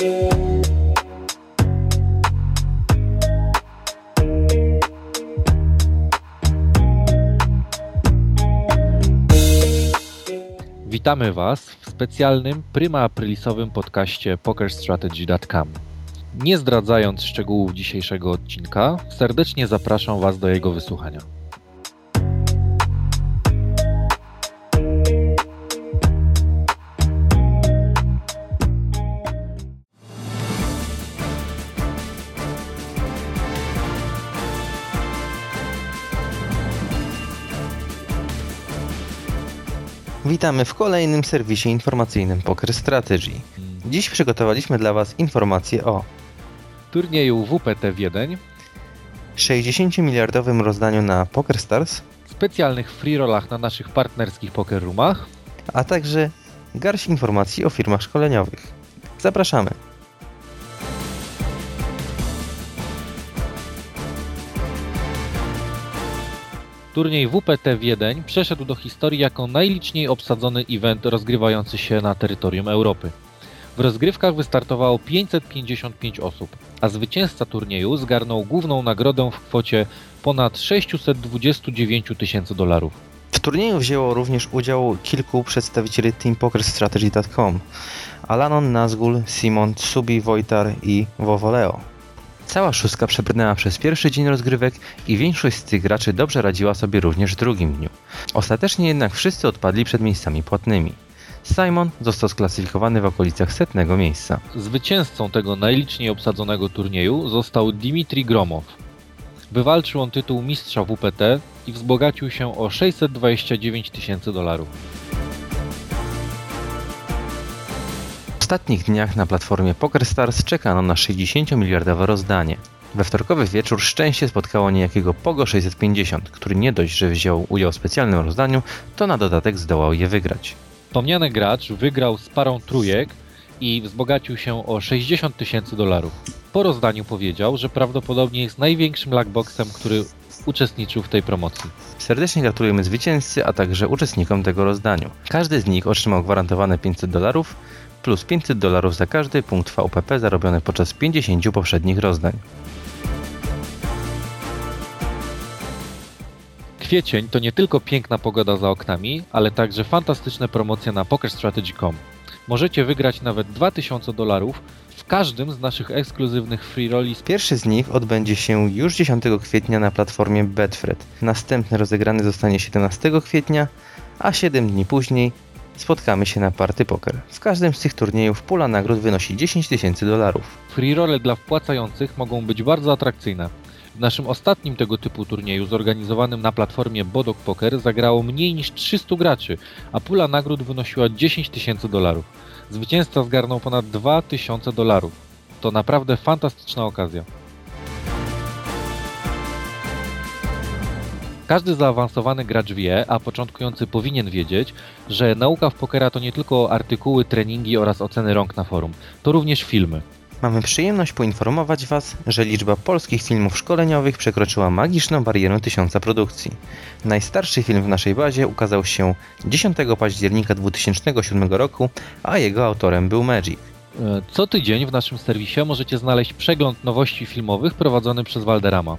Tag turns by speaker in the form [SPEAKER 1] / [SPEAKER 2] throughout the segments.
[SPEAKER 1] Witamy Was w specjalnym Prima Aprilisowym podcaście PokerStrategy.com. Nie zdradzając szczegółów dzisiejszego odcinka, serdecznie zapraszam Was do jego wysłuchania.
[SPEAKER 2] Witamy w kolejnym serwisie informacyjnym Poker Strategy. Dziś przygotowaliśmy dla Was informacje o
[SPEAKER 1] turnieju WPT Wiedeń,
[SPEAKER 2] 60-miliardowym rozdaniu na PokerStars,
[SPEAKER 1] specjalnych free rollach na naszych partnerskich poker roomach,
[SPEAKER 2] a także garść informacji o firmach szkoleniowych. Zapraszamy!
[SPEAKER 1] Turniej WPT Wiedeń przeszedł do historii jako najliczniej obsadzony event rozgrywający się na terytorium Europy. W rozgrywkach wystartowało 555 osób, a zwycięzca turnieju zgarnął główną nagrodę w kwocie ponad 629 tysięcy dolarów.
[SPEAKER 2] W turnieju wzięło również udział kilku przedstawicieli TeamPokerStrategy.com Alanon Nazgul, Simon Subi Wojtar i Wovoleo. Cała szóstka przebrnęła przez pierwszy dzień rozgrywek i większość z tych graczy dobrze radziła sobie również w drugim dniu. Ostatecznie jednak wszyscy odpadli przed miejscami płatnymi. Simon został sklasyfikowany w okolicach setnego miejsca.
[SPEAKER 1] Zwycięzcą tego najliczniej obsadzonego turnieju został Dimitri Gromow. Wywalczył on tytuł mistrza WPT i wzbogacił się o 629 tysięcy dolarów.
[SPEAKER 2] Ostatnich dniach na platformie PokerStars czekano na 60-miliardowe rozdanie. We wtorkowy wieczór szczęście spotkało niejakiego Pogo 650, który nie dość, że wziął udział w specjalnym rozdaniu, to na dodatek zdołał je wygrać.
[SPEAKER 1] Wspomniany gracz wygrał z parą trójek i wzbogacił się o 60 tysięcy dolarów. Po rozdaniu powiedział, że prawdopodobnie jest największym luckboxem, który uczestniczył w tej promocji.
[SPEAKER 2] Serdecznie gratulujemy zwycięzcy, a także uczestnikom tego rozdaniu. Każdy z nich otrzymał gwarantowane 500 dolarów plus 500 dolarów za każdy punkt VPP zarobiony podczas 50 poprzednich rozdań.
[SPEAKER 1] Kwiecień to nie tylko piękna pogoda za oknami, ale także fantastyczne promocje na PokerStrategy.com. Możecie wygrać nawet 2000 dolarów w każdym z naszych ekskluzywnych free rolli.
[SPEAKER 2] Pierwszy z nich odbędzie się już 10 kwietnia na platformie Betfred. Następny rozegrany zostanie 17 kwietnia, a 7 dni później spotkamy się na Party Poker. W każdym z tych turniejów pula nagród wynosi 10 tysięcy dolarów.
[SPEAKER 1] Free rolle dla wpłacających mogą być bardzo atrakcyjne. W naszym ostatnim tego typu turnieju, zorganizowanym na platformie Bodok Poker, zagrało mniej niż 300 graczy, a pula nagród wynosiła 10 tysięcy dolarów. Zwycięzca zgarnął ponad 2000 dolarów. To naprawdę fantastyczna okazja. Każdy zaawansowany gracz wie, a początkujący powinien wiedzieć, że nauka w pokera to nie tylko artykuły, treningi oraz oceny rąk na forum, to również filmy.
[SPEAKER 2] Mamy przyjemność poinformować Was, że liczba polskich filmów szkoleniowych przekroczyła magiczną barierę tysiąca produkcji. Najstarszy film w naszej bazie ukazał się 10 października 2007 roku, a jego autorem był Magic.
[SPEAKER 1] E, Co tydzień w naszym serwisie możecie znaleźć przegląd nowości filmowych prowadzony przez Valderama.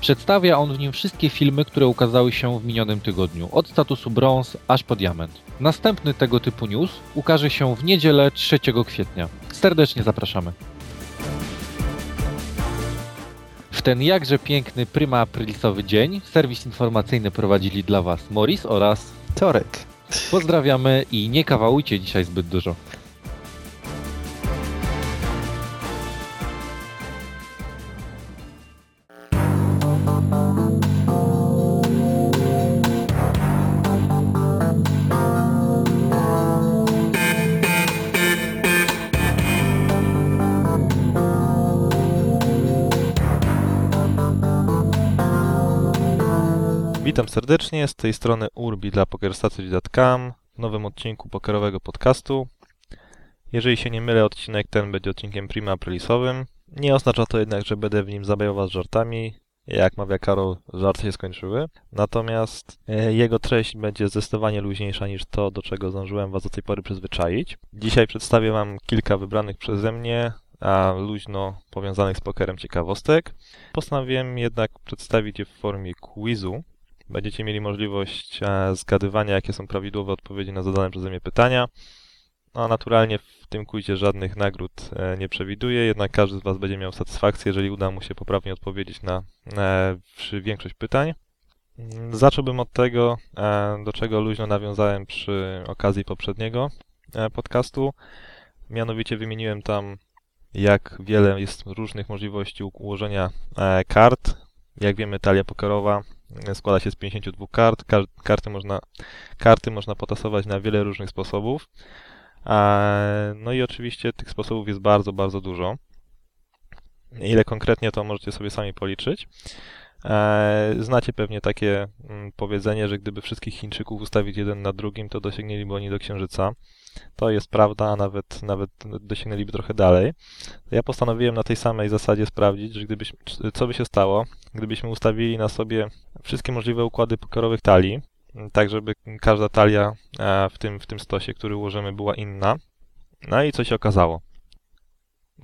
[SPEAKER 1] Przedstawia on w nim wszystkie filmy, które ukazały się w minionym tygodniu, od statusu brąz aż po diament. Następny tego typu news ukaże się w niedzielę 3 kwietnia. Serdecznie zapraszamy. W ten jakże piękny prima aprilisowy dzień serwis informacyjny prowadzili dla Was Morris oraz
[SPEAKER 2] Torek.
[SPEAKER 1] pozdrawiamy i nie kawałujcie dzisiaj zbyt dużo.
[SPEAKER 3] Witam serdecznie, z tej strony Urbi dla PokerStaty.com w nowym odcinku pokerowego podcastu. Jeżeli się nie mylę, odcinek ten będzie odcinkiem prima aprilisowym. Nie oznacza to jednak, że będę w nim zabijał was żartami. Jak mawia Karol, żarty się skończyły. Natomiast e, jego treść będzie zdecydowanie luźniejsza niż to, do czego zdążyłem Was do tej pory przyzwyczaić. Dzisiaj przedstawię Wam kilka wybranych przeze mnie, a luźno powiązanych z pokerem ciekawostek. Postanowiłem jednak przedstawić je w formie quizu. Będziecie mieli możliwość e, zgadywania, jakie są prawidłowe odpowiedzi na zadane przeze mnie pytania. No, naturalnie w tym quizie żadnych nagród e, nie przewiduję, jednak każdy z Was będzie miał satysfakcję, jeżeli uda mu się poprawnie odpowiedzieć na e, większość pytań. Mm, Zacząłbym od tego, e, do czego luźno nawiązałem przy okazji poprzedniego podcastu. Mianowicie wymieniłem tam, jak wiele jest różnych możliwości ułożenia kart. Jak wiemy, talia pokerowa składa się z 52 kart. Kar- Karty można, karty można potasować na wiele różnych sposobów. No i oczywiście tych sposobów jest bardzo, bardzo dużo. Ile konkretnie to możecie sobie sami policzyć. E, Znacie pewnie takie mm, powiedzenie, że gdyby wszystkich Chińczyków ustawić jeden na drugim, to dosięgnęliby oni do Księżyca. To jest prawda, a nawet, nawet dosięgnęliby trochę dalej. Ja postanowiłem na tej samej zasadzie sprawdzić, że gdybyśmy, co by się stało, gdybyśmy ustawili na sobie wszystkie możliwe układy pokerowych talii, tak żeby każda talia e, w tym, w tym stosie, który ułożymy, była inna. No i co się okazało?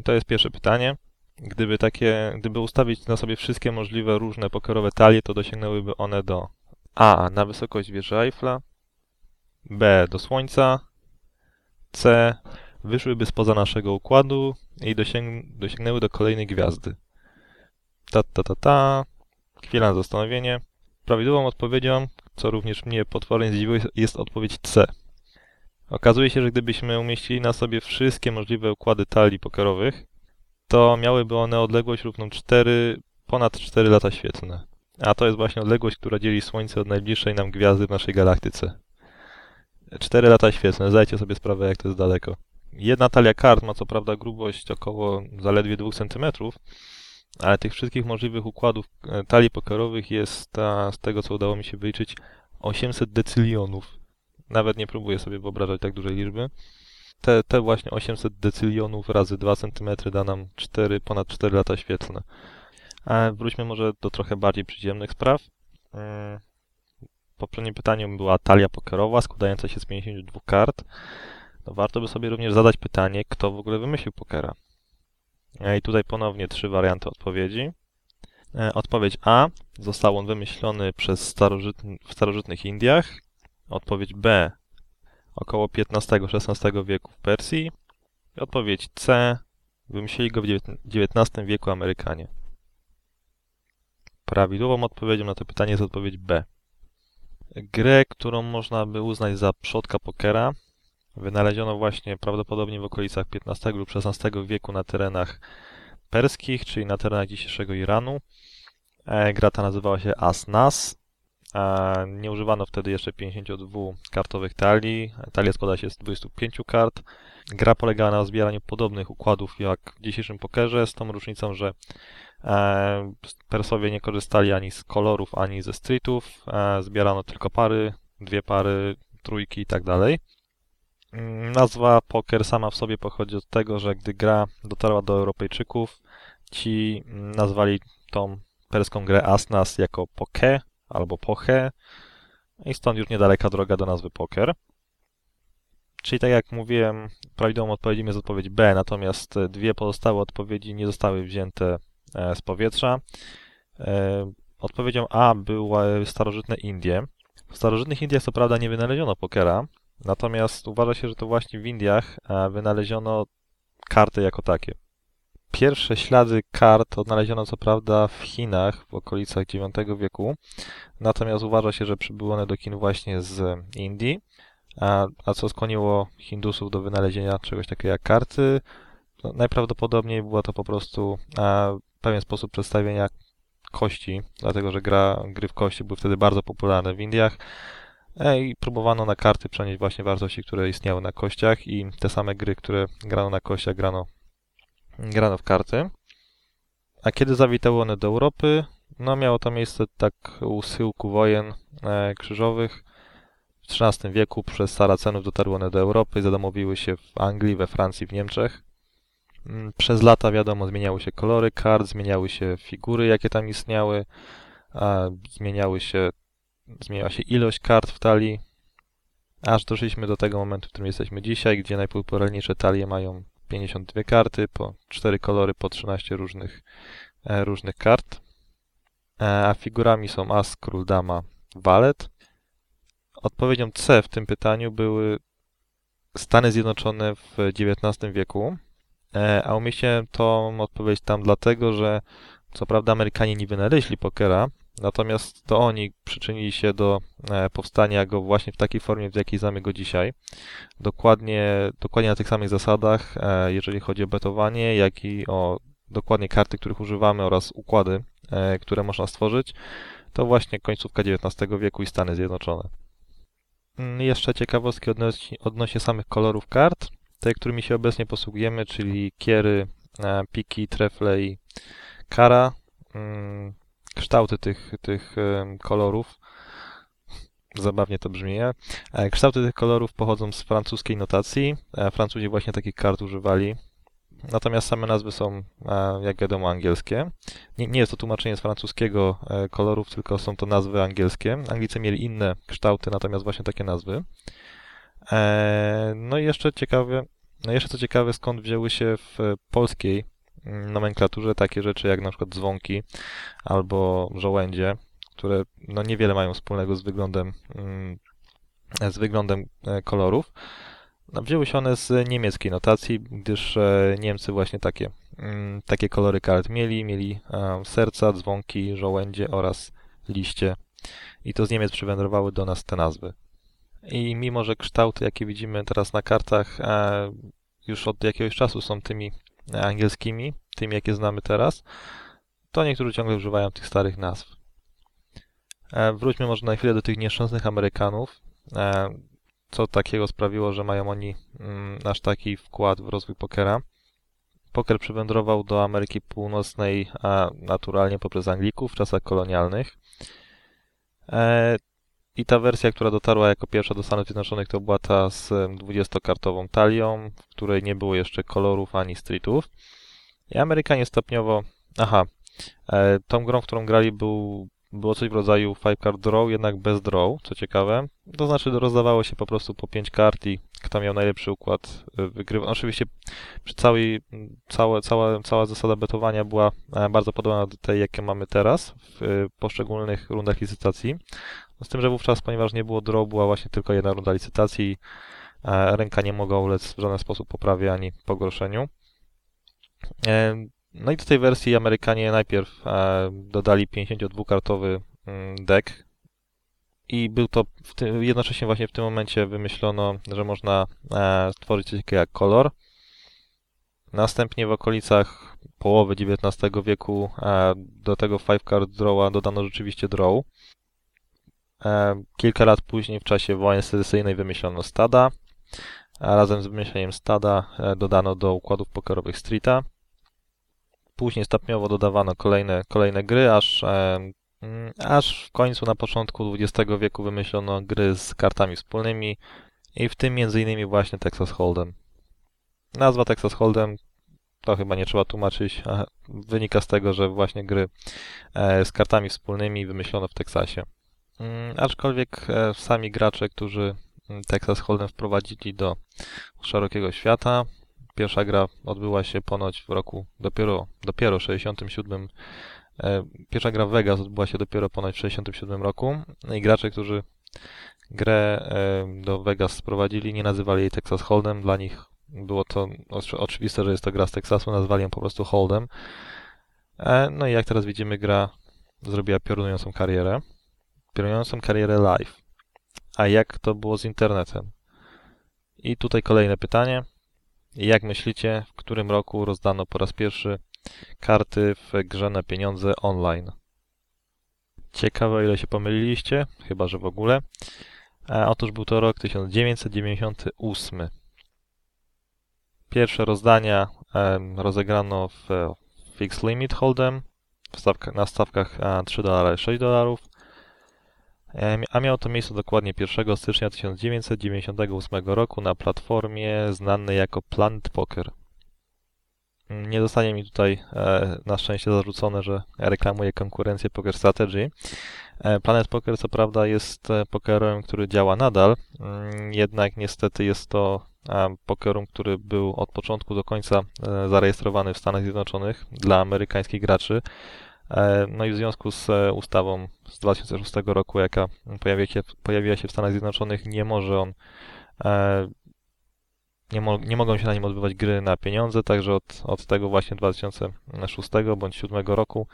[SPEAKER 3] To jest pierwsze pytanie. Gdyby takie, gdyby ustawić na sobie wszystkie możliwe różne pokerowe talie, to dosięgnęłyby one do A. Na wysokość wieży Eiffla, B. Do Słońca, C. Wyszłyby spoza naszego układu i dosięg, dosięgnęły do kolejnej gwiazdy. Ta, ta, ta, ta. Chwila na zastanowienie. Prawidłową odpowiedzią, co również mnie potwornie zdziwiło, jest- odpowiedź C. Okazuje się, że gdybyśmy umieścili na sobie wszystkie możliwe układy talii pokerowych, to miałyby one odległość równą 4, ponad 4 lata świetlne. A to jest właśnie odległość, która dzieli Słońce od najbliższej nam gwiazdy w naszej galaktyce. 4 lata świetlne, zdajcie sobie sprawę, jak to jest daleko. Jedna talia kart ma co prawda grubość około zaledwie 2 cm, ale tych wszystkich możliwych układów e, talii pokerowych jest, a, z tego co udało mi się wyliczyć, 800 decylionów. Nawet nie próbuję sobie wyobrażać tak dużej liczby. Te, te właśnie 800 decylionów razy 2 cm da nam 4, ponad 4 lata świetlne. A wróćmy może do trochę bardziej przyziemnych spraw. Mm, Poprzednim pytaniem była talia pokerowa składająca się z 52 kart. No warto by sobie również zadać pytanie, kto w ogóle wymyślił pokera. E, I tutaj ponownie trzy warianty odpowiedzi. E, Odpowiedź A. Został on wymyślony przez starożytn w starożytnych Indiach. Odpowiedź B. Około XV-XVI wieku w Persji. I odpowiedź C. Wymyślili go w XIX wieku Amerykanie. Prawidłową odpowiedzią na to pytanie jest odpowiedź B. Grę, którą można by uznać za przodka pokera, wynaleziono właśnie prawdopodobnie w okolicach XV lub XVI wieku na terenach perskich, czyli na terenach dzisiejszego Iranu. E, Gra ta nazywała się As-Nas. E, Nie używano wtedy jeszcze 52 kartowych talii. Talia składa się z 25 kart. Gra polegała na zbieraniu podobnych układów jak w dzisiejszym pokerze, z tą różnicą, że e, Persowie nie korzystali ani z kolorów, ani ze streetów. Zbierano tylko pary, dwie pary, trójki i tak dalej. Nazwa poker sama w sobie pochodzi od tego, że gdy gra dotarła do Europejczyków, ci nazwali tą perską grę Asnas jako poke albo poche i stąd już niedaleka droga do nazwy poker. Czyli tak jak mówiłem, prawidłową odpowiedzią jest odpowiedź B, natomiast dwie pozostałe odpowiedzi nie zostały wzięte e, z powietrza. E, Odpowiedzią A były starożytne Indie. W starożytnych Indiach co prawda nie wynaleziono pokera, natomiast uważa się, że to właśnie w Indiach e, wynaleziono karty jako takie. Pierwsze ślady kart odnaleziono co prawda w Chinach w okolicach IX wieku, natomiast uważa się, że przybyły one do Chin właśnie z Indii, a, a co skłoniło Hindusów do wynalezienia czegoś takiego jak karty? No, najprawdopodobniej była to po prostu a, pewien sposób przedstawienia kości, dlatego że gra, gry w kości były wtedy bardzo popularne w Indiach e, i próbowano na karty przenieść właśnie wartości, które istniały na kościach i te same gry, które grano na kościach, grano, grano w karty. A kiedy zawitały one do Europy? No miało to miejsce tak u schyłku wojen e, krzyżowych. W XIII wieku przez Saracenów dotarły one do Europy zadomowiły się w Anglii, we Francji, w Niemczech. Mm, Przez lata, wiadomo, zmieniały się kolory kart, zmieniały się figury, jakie tam istniały, zmieniały się, zmieniała się ilość kart w talii, aż doszliśmy do tego momentu, w którym jesteśmy dzisiaj, gdzie najpopularniejsze talie mają 52 karty, po 4 kolory, po 13 różnych, e, różnych kart. E, A figurami są as, król, dama, walet. Odpowiedzią C w tym pytaniu były Stany Zjednoczone w XIX wieku, e, a umieściłem tą odpowiedź tam dlatego, że co prawda Amerykanie nie wynaleźli pokera, natomiast to oni przyczynili się do e, powstania go właśnie w takiej formie, w jakiej znamy go dzisiaj. Dokładnie, dokładnie na tych samych zasadach, e, jeżeli chodzi o betowanie, jak i o dokładnie karty, których używamy oraz układy, e, które można stworzyć, to właśnie końcówka XIX wieku i Stany Zjednoczone. Mm, Jeszcze ciekawostki odnośnie, odnośnie samych kolorów kart. Te, którymi się obecnie posługujemy, czyli kiery, piki, trefle i kara. Kształty tych, tych kolorów. Zabawnie to brzmi. E, Kształty tych kolorów pochodzą z francuskiej notacji. E, Francuzi właśnie takich kart używali. Natomiast same nazwy są, e, jak wiadomo, angielskie. Nie, nie jest to tłumaczenie z francuskiego kolorów, tylko są to nazwy angielskie. Anglicy mieli inne kształty, natomiast właśnie takie nazwy. No i jeszcze ciekawe, no jeszcze co ciekawe, skąd wzięły się w polskiej nomenklaturze takie rzeczy jak na przykład dzwonki albo żołędzie, które no niewiele mają wspólnego z wyglądem, mm, z wyglądem e, kolorów. No, wzięły się one z niemieckiej notacji, gdyż e, Niemcy właśnie takie, mm, takie kolory kart mieli. Mieli e, serca, dzwonki, żołędzie oraz liście. I to z Niemiec przywędrowały do nas te nazwy. I mimo, że kształty, jakie widzimy teraz na kartach, już od jakiegoś czasu są tymi angielskimi, tymi, jakie znamy teraz, to niektórzy ciągle używają tych starych nazw. E, Wróćmy może na chwilę do tych nieszczęsnych Amerykanów. E, Co takiego sprawiło, że mają oni mm, aż taki wkład w rozwój pokera? Poker przywędrował do Ameryki Północnej naturalnie poprzez Anglików w czasach kolonialnych. I ta wersja, która dotarła jako pierwsza do Stanów Zjednoczonych, to była ta z em, 20-kartową talią, w której nie było jeszcze kolorów ani streetów. I Amerykanie stopniowo. Aha, e, tą grą, w którą grali, był, było coś w rodzaju five card draw, jednak bez draw, co ciekawe. To znaczy, rozdawało się po prostu po 5 kart i kto miał najlepszy układ, e, wygrywał. Oczywiście przy całej, całe, cała, cała zasada betowania była e, bardzo podobna do tej, jakie mamy teraz w e, poszczególnych rundach licytacji. Z tym, że wówczas, ponieważ nie było draw, była właśnie tylko jedna runda licytacji e, ręka nie mogła ulec w żaden sposób poprawie ani pogorszeniu. E, No i do tej wersji Amerykanie najpierw e, dodali 52-kartowy mm, deck i był to tym, jednocześnie właśnie w tym momencie wymyślono, że można stworzyć coś takiego jak kolor. Następnie w okolicach połowy XIX wieku do tego five card drawa dodano rzeczywiście draw. E, Kilka lat później w czasie wojny secesyjnej wymyślono stada, a razem z wymyśleniem stada e, dodano do układów pokerowych streeta. Później stopniowo dodawano kolejne, kolejne gry, aż, e, mm, aż w końcu na początku XX wieku wymyślono gry z kartami wspólnymi i w tym m.in. właśnie Texas Hold'em. Nazwa Texas Hold'em to chyba nie trzeba tłumaczyć, wynika z tego, że właśnie gry z kartami wspólnymi wymyślono w Teksasie. Mm, Aczkolwiek e, sami gracze, którzy mm, Texas Hold'em wprowadzili do szerokiego świata, Pierwsza gra odbyła się ponoć w roku dopiero, dopiero 67. e, Pierwsza gra Vegas odbyła się dopiero ponoć w 67 roku. No I gracze, którzy grę e, do Vegas sprowadzili, nie nazywali jej Texas Hold'em. Dla nich było to oczy- oczywiste, że jest to gra z Teksasu, nazwali ją po prostu Hold'em. No i jak teraz widzimy, gra zrobiła piorunującą karierę. Piorunującą karierę live. A jak to było z internetem? I tutaj kolejne pytanie. Jak myślicie, w którym roku rozdano po raz pierwszy karty w grze na pieniądze online? Ciekawe, ile się pomyliliście, chyba że w ogóle. A otóż był to rok 1998. Pierwsze rozdania rozegrano w e, Fixed Limit Hold'em na stawkach e, 3 dolary i 6 dolarów. A miało to miejsce dokładnie 1 stycznia 1998 roku na platformie znanej jako Planet Poker. Nie zostanie mi tutaj e, na szczęście zarzucone, że reklamuję konkurencję Poker Strategy. E, Planet Poker co prawda jest e, pokerem, który działa nadal, mm, jednak niestety jest to pokerum, który był od początku do końca zarejestrowany w Stanach Zjednoczonych dla amerykańskich graczy. No i w związku z ustawą z 2006 roku, jaka pojawia się, pojawiła się w Stanach Zjednoczonych, nie może on e, nie, mo nie mogą się na nim odbywać gry na pieniądze, także od, od tego właśnie 2006 bądź 2007 roku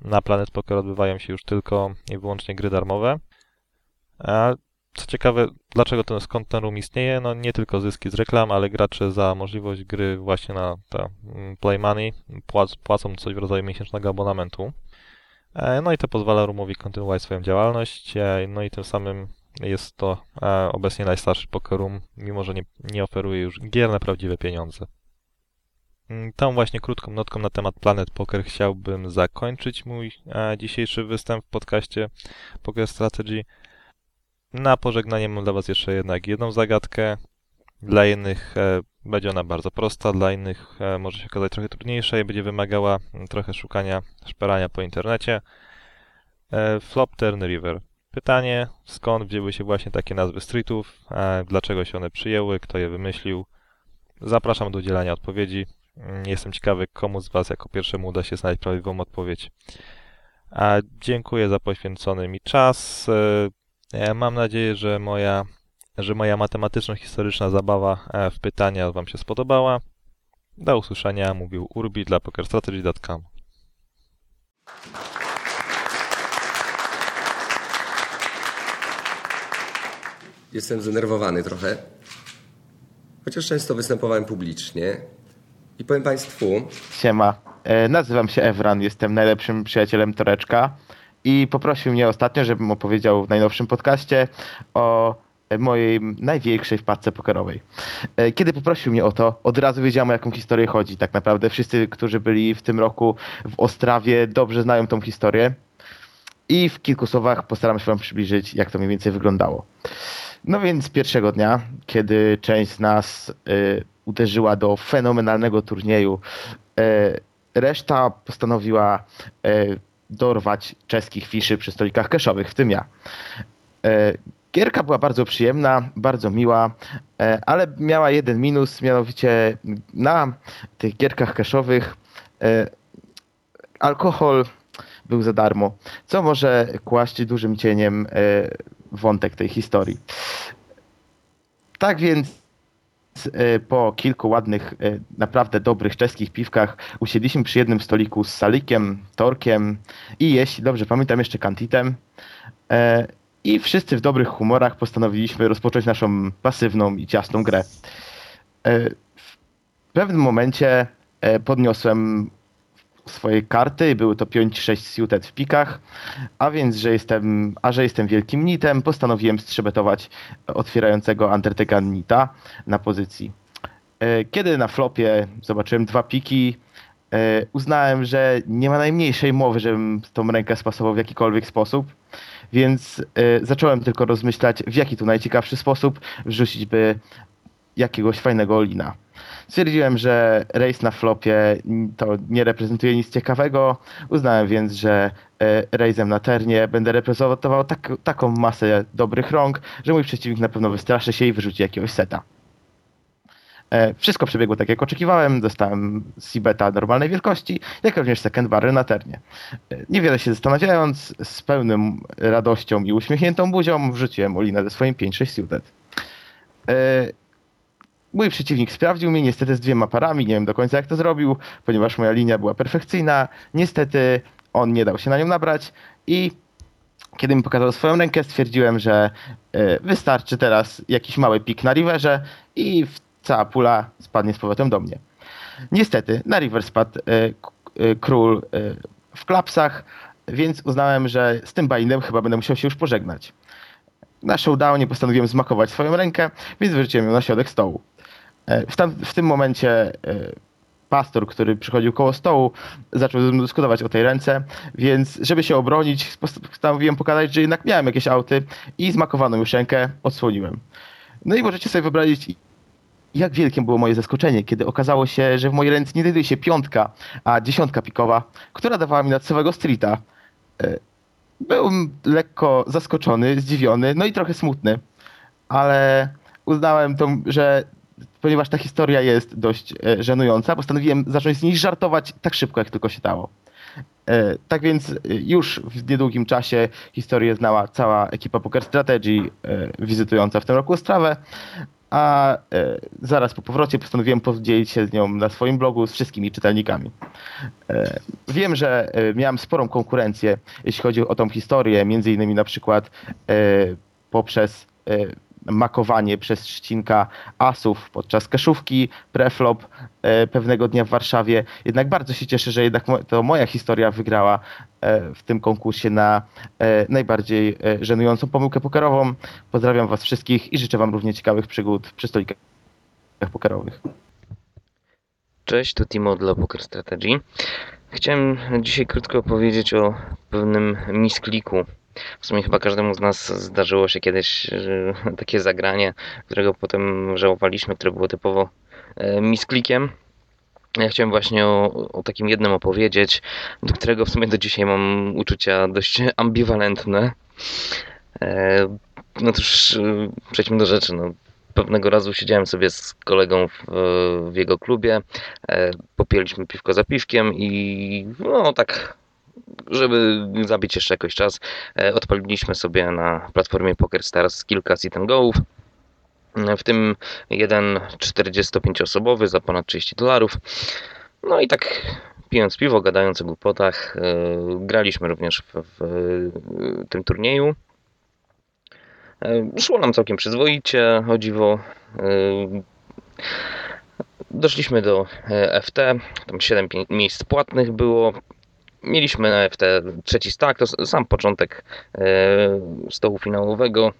[SPEAKER 3] na Planet Poker odbywają się już tylko i wyłącznie gry darmowe. A co ciekawe, dlaczego ten, skąd ten room istnieje? No nie tylko zyski z reklam, ale gracze za możliwość gry właśnie na ta mm, Play Money płac płacą coś w rodzaju miesięcznego abonamentu. E, No i to pozwala roomowi kontynuować swoją działalność, e, no i tym samym jest to e, obecnie najstarszy poker room, mimo że nie, nie oferuje już gier na prawdziwe pieniądze. Mm, Tą właśnie krótką notką na temat Planet Poker chciałbym zakończyć mój dzisiejszy występ w podcaście Poker Strategy. Na pożegnanie mam dla Was jeszcze jednak jedną zagadkę. Dla innych e, będzie ona bardzo prosta, dla innych e, może się okazać trochę trudniejsza i będzie wymagała mm, trochę szukania, szperania po internecie. E, Flop Turn River. Pytanie, skąd wzięły się właśnie takie nazwy streetów, dlaczego się one przyjęły, kto je wymyślił. Zapraszam do udzielania odpowiedzi. Mm, Jestem ciekawy, komu z Was jako pierwszemu uda się znaleźć prawidłową odpowiedź. Dziękuję za poświęcony mi czas. Mam nadzieję, że moja, że moja matematyczno-historyczna zabawa e, w pytania Wam się spodobała. Do usłyszenia, mówił Urbi dla pokerstrategy.com.
[SPEAKER 4] Jestem zdenerwowany trochę, chociaż często występowałem publicznie. I powiem Państwu,
[SPEAKER 5] Siema, e, nazywam się Evran, jestem najlepszym przyjacielem Toreczka i poprosił mnie ostatnio, żebym opowiedział w najnowszym podcaście o mojej największej wpadce pokerowej. E, Kiedy poprosił mnie o to, od razu wiedziałem o jaką historię chodzi. Tak naprawdę wszyscy, którzy byli w tym roku w Ostrawie dobrze znają tą historię i w kilku słowach postaram się wam przybliżyć, jak to mniej więcej wyglądało. No więc pierwszego dnia, kiedy część z nas y, uderzyła do fenomenalnego turnieju, y, reszta postanowiła y, dorwać czeskich fiszy przy stolikach keszowych, w tym ja. Gierka była bardzo przyjemna, bardzo miła, y, ale miała jeden minus, mianowicie na tych gierkach keszowych y, alkohol był za darmo, co może kłaść dużym cieniem y, wątek tej historii. Tak więc e, po kilku ładnych, e, naprawdę dobrych czeskich piwkach usiedliśmy przy jednym stoliku z Salikiem, Torkiem i jeśli dobrze pamiętam jeszcze Kantitem. I wszyscy w dobrych humorach postanowiliśmy rozpocząć naszą pasywną i ciasną grę. E, W pewnym momencie e, podniosłem swoje karty i były to 5-6 suited w pikach, a więc, że jestem, a że jestem wielkim nitem, postanowiłem strzebetować otwierającego Undertake'a nita na pozycji. E, Kiedy na flopie zobaczyłem dwa piki, uznałem, że nie ma najmniejszej mowy, żebym tą rękę spasował w jakikolwiek sposób, więc e, zacząłem tylko rozmyślać, w jaki tu najciekawszy sposób wrzucić by jakiegoś fajnego olina. Stwierdziłem, że race na flopie to nie reprezentuje nic ciekawego. Uznałem więc, że e, race'em na ternie będę reprezentował tak, taką masę dobrych rąk, że mój przeciwnik na pewno wystraszy się i wyrzuci jakiegoś seta. E, Wszystko przebiegło tak jak oczekiwałem. Dostałem Sibeta normalnej wielkości, jak również second barrel na ternie. E, Niewiele się zastanawiając, z pełnym radością i uśmiechniętą buzią wrzuciłem Olinę ze swoim 5-6 suited. E, Mój przeciwnik sprawdził mnie niestety z dwiema parami, nie wiem do końca jak to zrobił, ponieważ moja linia była perfekcyjna. Niestety on nie dał się na nią nabrać i kiedy mi pokazał swoją rękę, stwierdziłem, że wystarczy teraz jakiś mały pik na riverze i w- cała pula spadnie z powrotem do mnie. Niestety na river spadł e, e, król e, w klapsach, więc uznałem, że z tym bindem chyba będę musiał się już pożegnać. Na showdownie postanowiłem zmakować swoją rękę, więc wyrzuciłem ją na środek stołu. W, tam, w tym momencie pastor, który przychodził koło stołu, zaczął ze mną dyskutować o tej ręce, więc żeby się obronić, postanowiłem pokazać, że jednak miałem jakieś auty i zmakowaną już rękę odsłoniłem. No i możecie sobie wyobrazić, jak wielkie było moje zaskoczenie, kiedy okazało się, że w mojej ręce nie znajduje się piątka, a dziesiątka pikowa, która dawała mi nad całego streeta. E, Byłem lekko zaskoczony, zdziwiony, no i trochę smutny, ale uznałem to, że ponieważ ta historia jest dość e, żenująca, postanowiłem zacząć z niej żartować tak szybko, jak tylko się dało. E, Tak więc już w niedługim czasie historię znała cała ekipa Poker Strategy wizytująca w tym roku Ostrawę, a e, zaraz po powrocie postanowiłem podzielić się z nią na swoim blogu z wszystkimi czytelnikami. E, Wiem, że e, miałem sporą konkurencję, jeśli chodzi o tą historię, między innymi na przykład e, poprzez e, makowanie przez Szczcinka asów podczas kaszówki, preflop e, pewnego dnia w Warszawie. Jednak bardzo się cieszę, że jednak to moja historia wygrała e, w tym konkursie na e, najbardziej żenującą pomyłkę pokerową. Pozdrawiam was wszystkich i życzę wam równie ciekawych przygód przy stolikach pokerowych.
[SPEAKER 6] Cześć, tu Timo dla Poker Strategy. Chciałem dzisiaj krótko powiedzieć o pewnym miskliku. W sumie chyba każdemu z nas zdarzyło się kiedyś e, takie zagranie, którego potem żałowaliśmy, które było typowo e, misklikiem. Ja chciałem właśnie o, o takim jednym opowiedzieć, do którego w sumie do dzisiaj mam uczucia dość ambiwalentne. E, No cóż, przejdźmy do rzeczy. No, pewnego razu siedziałem sobie z kolegą w, w jego klubie, popiliśmy piwko za piwkiem i no tak, żeby zabić jeszcze jakoś czas, e, odpaliliśmy sobie na platformie PokerStars kilka sit and go'ów. W tym jeden 45-osobowy za ponad 30 dolarów. No i tak pijąc piwo, gadając o głupotach, e, graliśmy również w, w tym turnieju. E, Szło nam całkiem przyzwoicie, o dziwo. E, Doszliśmy do e, FT, tam 7 pi- miejsc płatnych było. Mieliśmy na FT trzeci stack, to sam początek e, stołu finałowego.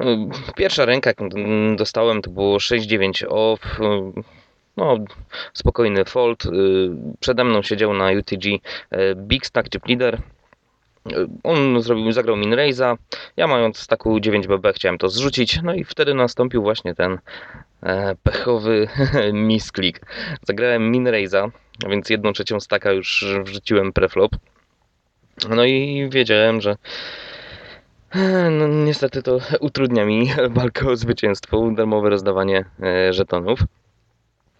[SPEAKER 6] E, Pierwsza ręka, jaką dostałem, to było 6-9 off. e, No, spokojny fold. E, Przede mną siedział na UTG Big Stack Chip Leader. On zrobił, zagrał min. Ja mając w taku 9BB chciałem to zrzucić. No i wtedy nastąpił właśnie ten pechowy misklik. Zagrałem min raise'a, a więc jedną trzecią staka już wrzuciłem preflop. No i wiedziałem, że e, no, niestety to utrudnia mi walkę o zwycięstwo, darmowe rozdawanie e, żetonów.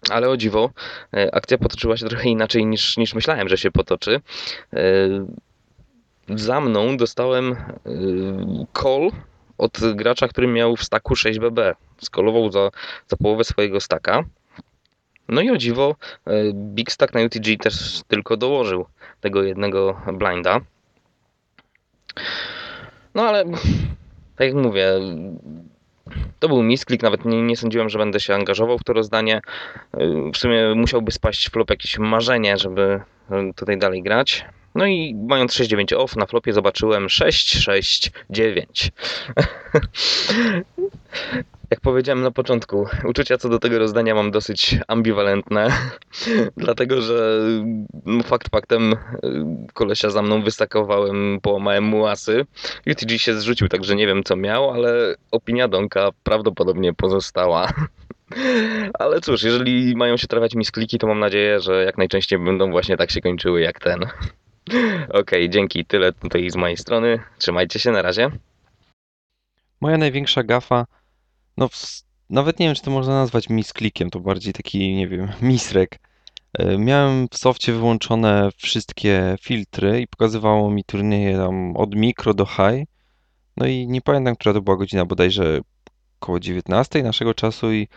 [SPEAKER 6] Ale o dziwo, e, akcja potoczyła się trochę inaczej niż, niż myślałem, że się potoczy. E, za mną dostałem call od gracza, który miał w staku 6BB. Skolował za, za połowę swojego staka. No i o dziwo, y, Big Stack na UTG też tylko dołożył tego jednego blinda. No ale, tak jak mówię, to był misklik, nawet nie, nie sądziłem, że będę się angażował w to rozdanie. Y, W sumie musiałby spaść flop jakieś marzenie, żeby y, tutaj dalej grać. No i mając 6-9 off na flopie zobaczyłem 6-6-9. Jak powiedziałem na początku, uczucia co do tego rozdania mam dosyć ambiwalentne, dlatego że no, fakt faktem kolesia za mną wystakowałem, połamałem mu asy. UTG się zrzucił, także nie wiem co miał, ale opinia Donka prawdopodobnie pozostała. Ale cóż, jeżeli mają się trafiać mi skliki, to mam nadzieję, że jak najczęściej będą właśnie tak się kończyły jak ten. Okej, dzięki. Tyle tutaj z mojej strony. Trzymajcie się, na razie.
[SPEAKER 7] Moja największa gafa, no nawet nie wiem, czy to można nazwać misklikiem, to bardziej taki, nie wiem, misrek. E, Miałem w softie wyłączone wszystkie filtry i pokazywało mi turnieje tam od mikro do high. No i nie pamiętam, która to była godzina, bodajże około 19 naszego czasu i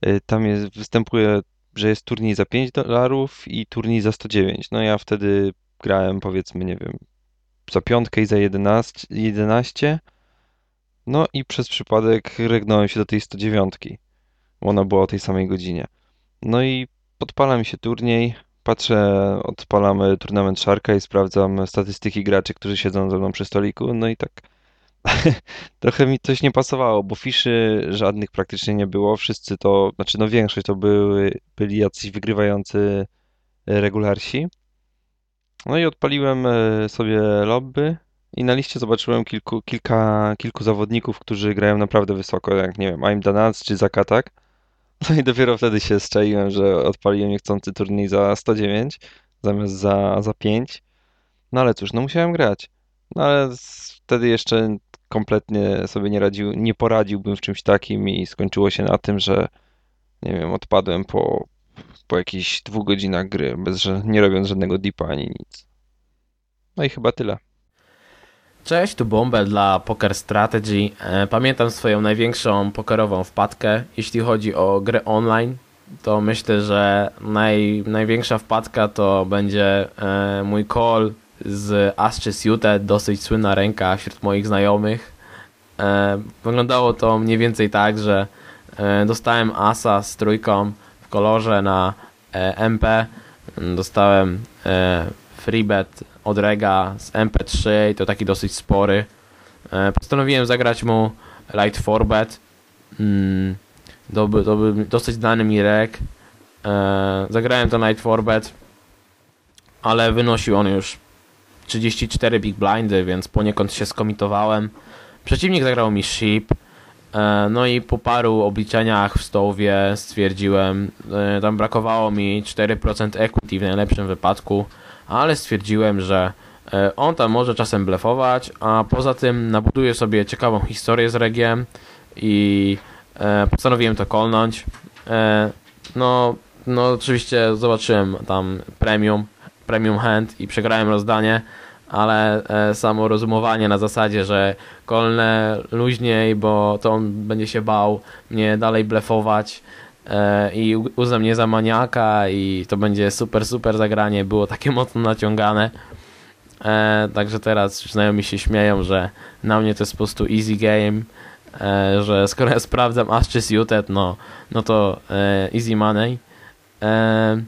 [SPEAKER 7] e, tam jest, występuje, że jest turniej za 5 dolarów i turniej za 109. No ja wtedy grałem powiedzmy, nie wiem, za piątkę i za 11, 11. No i przez przypadek regnąłem się do tej 109, bo ona była o tej samej godzinie. No i podpala mi się turniej, patrzę, odpalamy turnament Sharka i sprawdzam statystyki graczy, którzy siedzą ze mną przy stoliku, no i tak trochę mi coś nie pasowało, bo fiszy żadnych praktycznie nie było, wszyscy to, znaczy no większość to były, byli jacyś wygrywający regularsi. No i odpaliłem e, sobie lobby i na liście zobaczyłem kilku, kilka, kilku zawodników, którzy grają naprawdę wysoko, jak nie wiem, Aim Danaz czy Zakatak. No i dopiero wtedy się strzeliłem, że odpaliłem niechcący turniej za 109 zamiast za, za 5. No ale cóż, no musiałem grać. No ale wtedy jeszcze kompletnie sobie nie radził, nie poradziłbym w czymś takim i skończyło się na tym, że nie wiem, odpadłem po, po jakichś dwóch godzinach gry, bez, że nie robiąc żadnego dipa ani nic. No i chyba tyle.
[SPEAKER 8] Cześć, tu Bombel dla Poker Strategy. E, Pamiętam swoją największą pokerową wpadkę. Jeśli chodzi o grę online, to myślę, że naj, największa wpadka to będzie e, mój call z Asche Suited, dosyć słynna ręka wśród moich znajomych. E, Wyglądało to mniej więcej tak, że dostałem asa z trójką kolorze na e, MP. Dostałem e, freebet od Rega z MP3 i to taki dosyć spory. E, Postanowiłem zagrać mu Light Forbet. Mm, to, to dosyć znany mi Reg. Zagrałem to Light Forbet, ale wynosił on już 34 big blindy, więc poniekąd się skomitowałem. Przeciwnik zagrał mi ship. E, No i po paru obliczeniach w stołowie stwierdziłem, e, tam brakowało mi 4% equity w najlepszym wypadku, ale stwierdziłem, że e, on tam może czasem blefować, a poza tym nabuduję sobie ciekawą historię z regiem i postanowiłem to kolnąć. No, no oczywiście zobaczyłem tam premium, premium hand i przegrałem rozdanie, ale e, samo rozumowanie na zasadzie, że kolnę luźniej, bo to on będzie się bał mnie dalej blefować e, i uzna mnie za maniaka i to będzie super, super zagranie, było takie mocno naciągane. E, także teraz znajomi się śmieją, że na mnie to jest po prostu easy game, e, że skoro ja sprawdzam Ashes Suited, no, no to e, easy money. E,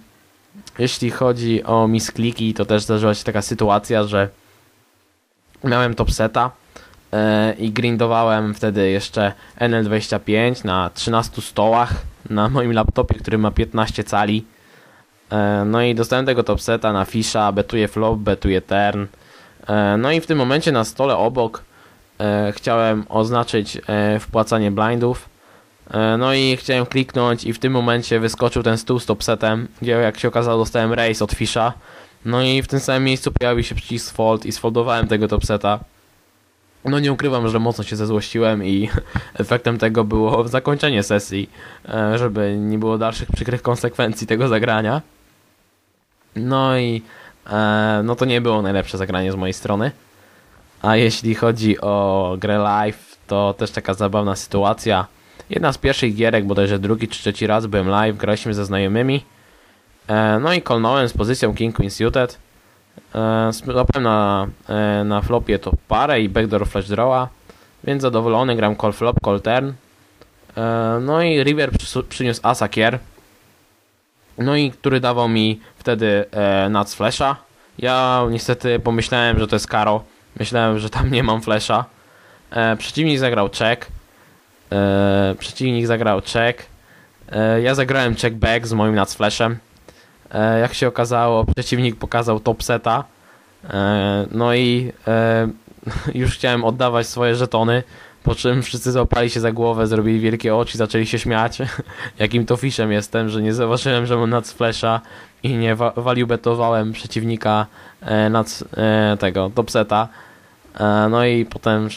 [SPEAKER 8] jeśli chodzi o miskliki, to też zdarzyła się taka sytuacja, że miałem top seta e, i grindowałem wtedy jeszcze NL25 na 13 stołach na moim laptopie, który ma 15 cali. E, no i dostałem tego top seta na fisza, betuję flop, betuję turn. E, no i w tym momencie na stole obok chciałem oznaczyć wpłacanie blindów. E, No i chciałem kliknąć i w tym momencie wyskoczył ten stół z topsetem, gdzie jak się okazało dostałem race od Fisha. No i w tym samym miejscu pojawił się przycisk fold i sfoldowałem tego topseta. No nie ukrywam, że mocno się zezłościłem i efektem tego było zakończenie sesji, e, żeby nie było dalszych przykrych konsekwencji tego zagrania. No i e, no to nie było najlepsze zagranie z mojej strony. A jeśli chodzi o grę live, to też taka zabawna sytuacja. Jedna z pierwszych gierek, bodajże drugi czy trzeci raz byłem live, graliśmy ze znajomymi. E, no i kolnąłem z pozycją King Queen Suited. E, na, e, na flopie to parę i backdoor flash drawa, więc zadowolony gram call flop, call turn. E, no i River przyniósł asa kier. No i który dawał mi wtedy nuts flasha. Ja niestety pomyślałem, że to jest karo. Myślałem, że tam nie mam flasha. Przeciwnik zagrał check. E, przeciwnik zagrał check. E, ja zagrałem check back z moim nuts flashem. E, jak się okazało, przeciwnik pokazał top seta. E, no i już chciałem oddawać swoje żetony, po czym wszyscy złapali się za głowę, zrobili wielkie oczy, zaczęli się śmiać, jakim to fiszem jestem, że nie zauważyłem, że mam nad flasha i nie wa- value betowałem przeciwnika nad tego top seta. No i potem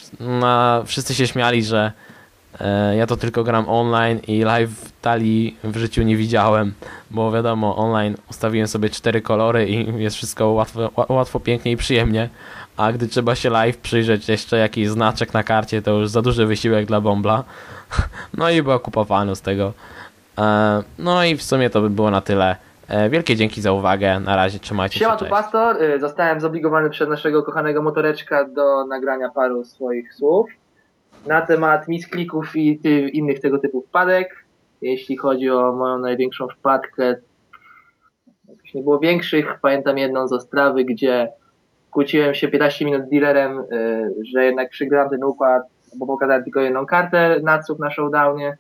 [SPEAKER 8] wszyscy się śmiali, że ja to tylko gram online i live talii w życiu nie widziałem, bo wiadomo, online ustawiłem sobie cztery kolory i jest wszystko łatwo, ła- łatwo pięknie i przyjemnie, a gdy trzeba się live przyjrzeć jeszcze jakiś znaczek na karcie, to już za duży wysiłek dla Bombla. No i była kupa fanów z tego. E, No i w sumie to by było na tyle. E, Wielkie dzięki za uwagę. Na razie trzymajcie
[SPEAKER 9] Siema, się. tu
[SPEAKER 8] Cześć.
[SPEAKER 9] Pastor. Zostałem zobligowany przez naszego kochanego motoreczka do nagrania paru swoich słów na temat misklików i ty, innych tego typu wpadek. Jeśli chodzi o moją największą wpadkę, jakoś nie było większych. Pamiętam jedną z Ostrawy, gdzie kłóciłem się 15 minut z dealerem, y, że jednak przegrałem ten układ, bo pokazałem tylko jedną kartę naców na showdownie.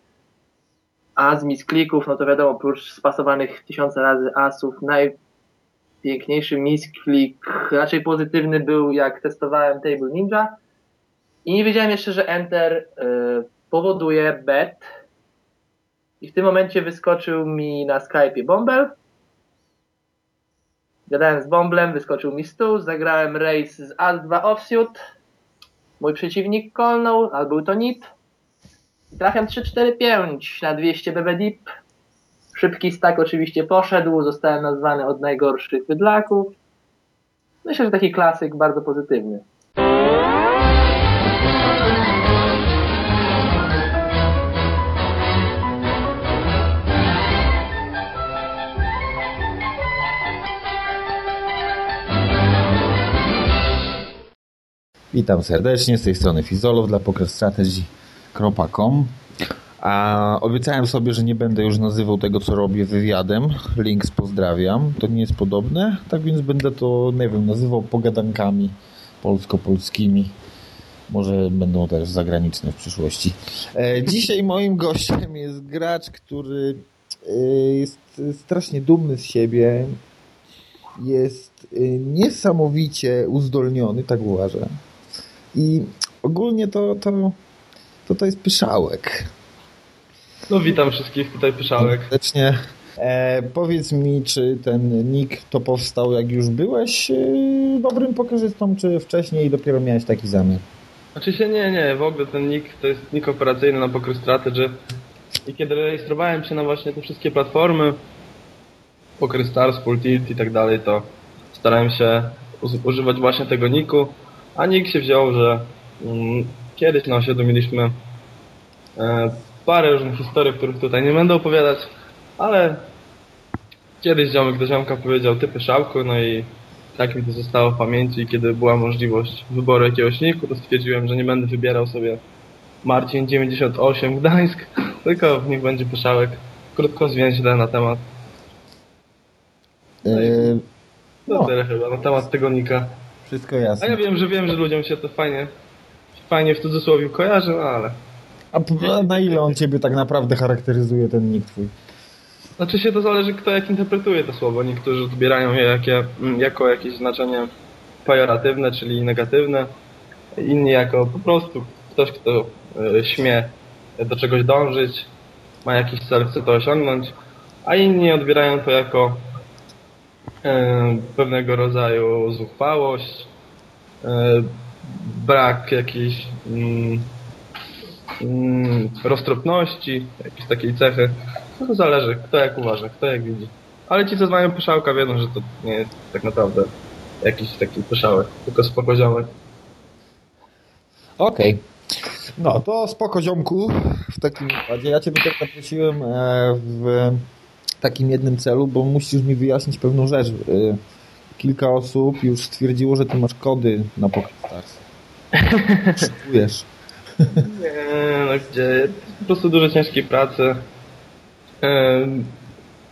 [SPEAKER 9] A z misklików, no to wiadomo, oprócz spasowanych tysiące razy asów, naj, najpiękniejszy misklik, raczej pozytywny był jak testowałem Table Ninja i nie wiedziałem jeszcze, że Enter y, powoduje bet i w tym momencie wyskoczył mi na Skype'ie Bumble. Gadałem z Bomblem, wyskoczył mi stół, zagrałem race z Alt-2 Offsuit. Mój przeciwnik kolnął, ale był to NIP. Trafiam 3-4-5 na 200 BB Deep. Szybki stack oczywiście poszedł, zostałem nazwany od najgorszych bydlaków. Myślę, że taki klasyk bardzo pozytywny.
[SPEAKER 10] Witam serdecznie, z tej strony Fizolow dla PokerStrategy.com A obiecałem sobie, że nie będę już nazywał tego, co robię wywiadem. Links pozdrawiam. To nie jest podobne, tak więc będę to, nie wiem, nazywał pogadankami polsko-polskimi. Może będą też zagraniczne w przyszłości. E, dzisiaj moim gościem jest gracz, który e, jest strasznie dumny z siebie. Jest e, niesamowicie uzdolniony, tak uważam. I ogólnie to, to, to, to jest pyszałek.
[SPEAKER 11] No witam wszystkich tutaj pyszałek.
[SPEAKER 10] Serdecznie. E, powiedz mi, czy ten nick to powstał jak już byłeś e, dobrym pokerzystą, czy wcześniej dopiero miałeś taki zamiar?
[SPEAKER 11] Znaczy się nie, nie, w ogóle ten nick to jest nick operacyjny na Poker Strategy i kiedy rejestrowałem się na właśnie te wszystkie platformy Poker Stars, Full Tilt i tak dalej, to starałem się używać właśnie tego nicku a nikt się wziął, że mm, kiedyś na osiedlu mieliśmy e, parę różnych historii, których tutaj nie będę opowiadać, ale kiedyś ziomek do ziomka powiedział ty pyszałku, no i tak mi to zostało w pamięci kiedy była możliwość wyboru jakiegoś niku, to stwierdziłem, że nie będę wybierał sobie Marcin 98 Gdańsk, tylko niech będzie pyszałek. Krótko zwięźle na temat. No, i, no, no tyle chyba, na temat tego nika.
[SPEAKER 10] Wszystko jasne.
[SPEAKER 11] A ja wiem, że wiem, że ludziom się to fajnie, fajnie w cudzysłowie kojarzy, no ale...
[SPEAKER 10] A na ile on ciebie tak naprawdę charakteryzuje, ten nick twój?
[SPEAKER 11] Znaczy się to zależy, kto jak interpretuje to słowo. Niektórzy odbierają je jakie, jako jakieś znaczenie pejoratywne, czyli negatywne. Inni jako po prostu ktoś, kto y, śmie do czegoś dążyć, ma jakiś cel, chce to osiągnąć. A inni odbierają to jako pewnego rodzaju zuchwałość, brak jakiejś mm, mm, roztropności, jakiejś takiej cechy. No to zależy, kto jak uważa, kto jak widzi. Ale ci, co znają pyszałka, wiedzą, że to nie jest tak naprawdę jakiś taki pyszałek, tylko spokoziomek.
[SPEAKER 10] Okej. Okay. No, to spoko ziomku w takim układzie. Ja Cię tutaj zaprosiłem e, w takim jednym celu, bo musisz mi wyjaśnić pewną rzecz. Y, kilka osób już stwierdziło, że ty masz kody na PokerStars. Szykujesz.
[SPEAKER 11] Nie, no gdzie? Po prostu dużo ciężkiej pracy.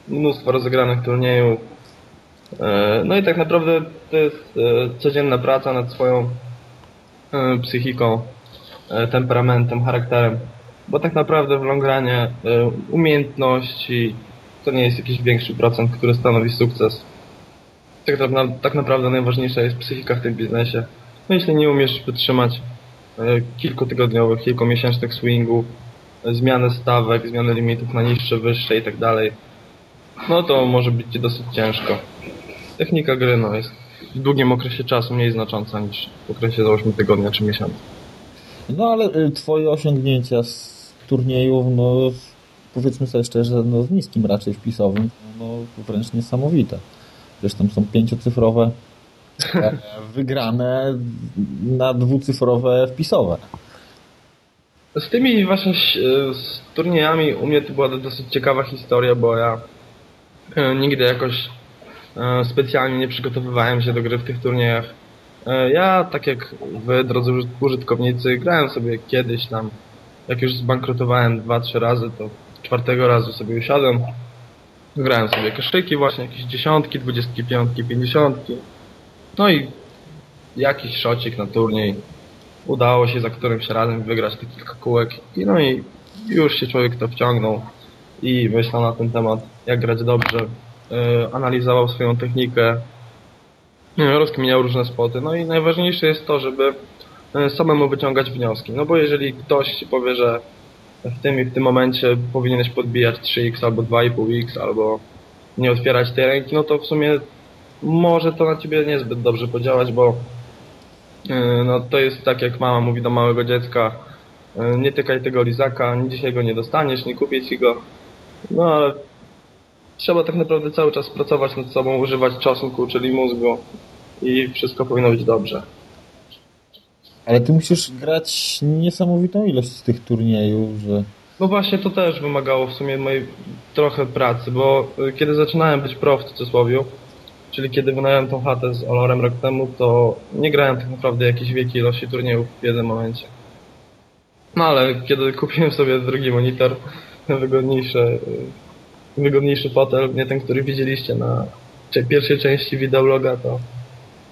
[SPEAKER 11] Mnóstwo rozegranych turniejów. No i tak naprawdę to jest e, codzienna praca nad swoją e, psychiką, e, temperamentem, charakterem. Bo tak naprawdę w longranie umiejętności, to nie jest jakiś większy procent, który stanowi sukces. Tak, tak naprawdę najważniejsza jest psychika w tym biznesie. No jeśli nie umiesz wytrzymać e, kilkutygodniowych, kilkumiesięcznych swingów, e, zmiany stawek, zmiany limitów na niższe, wyższe i tak dalej, no to może być Ci dosyć ciężko. Technika gry no, jest w długim okresie czasu mniej znacząca niż w okresie za 8 tygodnia czy miesiąca.
[SPEAKER 10] No ale y, Twoje osiągnięcia z turniejów, no powiedzmy sobie szczerze, no, z niskim raczej wpisowym, no, wręcz niesamowite. Wiesz, tam są pięciocyfrowe e, wygrane na dwucyfrowe wpisowe.
[SPEAKER 11] Z tymi właśnie z turniejami u mnie to była dosyć ciekawa historia, bo ja e, nigdy jakoś e, specjalnie nie przygotowywałem się do gry w tych turniejach. Ja, tak jak wy, drodzy użytkownicy, grałem sobie kiedyś tam, jak już zbankrutowałem dwa, trzy razy, to czwartego razu sobie usiadłem. Grałem sobie kaszyki właśnie, jakieś dziesiątki, dwudziestki piątki, pięćdziesiątki. No i jakiś szocik na turniej. Udało się za którymś razem wygrać te kilka kółek. I no i już się człowiek to wciągnął i myślał na ten temat, jak grać dobrze. Yy, analizował swoją technikę, e, rozkminiał różne spoty. No i najważniejsze jest to, żeby e, samemu wyciągać wnioski. No bo jeżeli ktoś powie, że w tym i w tym momencie powinieneś podbijać 3x albo 2,5x albo nie otwierać tej ręki, no to w sumie może to na ciebie niezbyt dobrze podziałać, bo e, no to jest tak jak mama mówi do małego dziecka e, nie tykaj tego lizaka, dzisiaj go nie dostaniesz, nie kupię ci go. No ale trzeba tak naprawdę cały czas pracować nad sobą, używać czosnku, czyli mózgu i wszystko powinno być dobrze.
[SPEAKER 10] Ale ty musisz grać niesamowitą ilość tych turniejów, że...
[SPEAKER 11] No właśnie to też wymagało w sumie mojej trochę pracy, bo y, kiedy zaczynałem być pro w cudzysłowie, czyli kiedy wynająłem tą chatę z Olorem rok temu, to nie grałem tak naprawdę jakiejś wielkiej ilości turniejów w jednym momencie. No ale kiedy kupiłem sobie drugi monitor, wygodniejszy, wygodniejszy fotel, nie ten, który widzieliście na pierwszej części wideobloga, to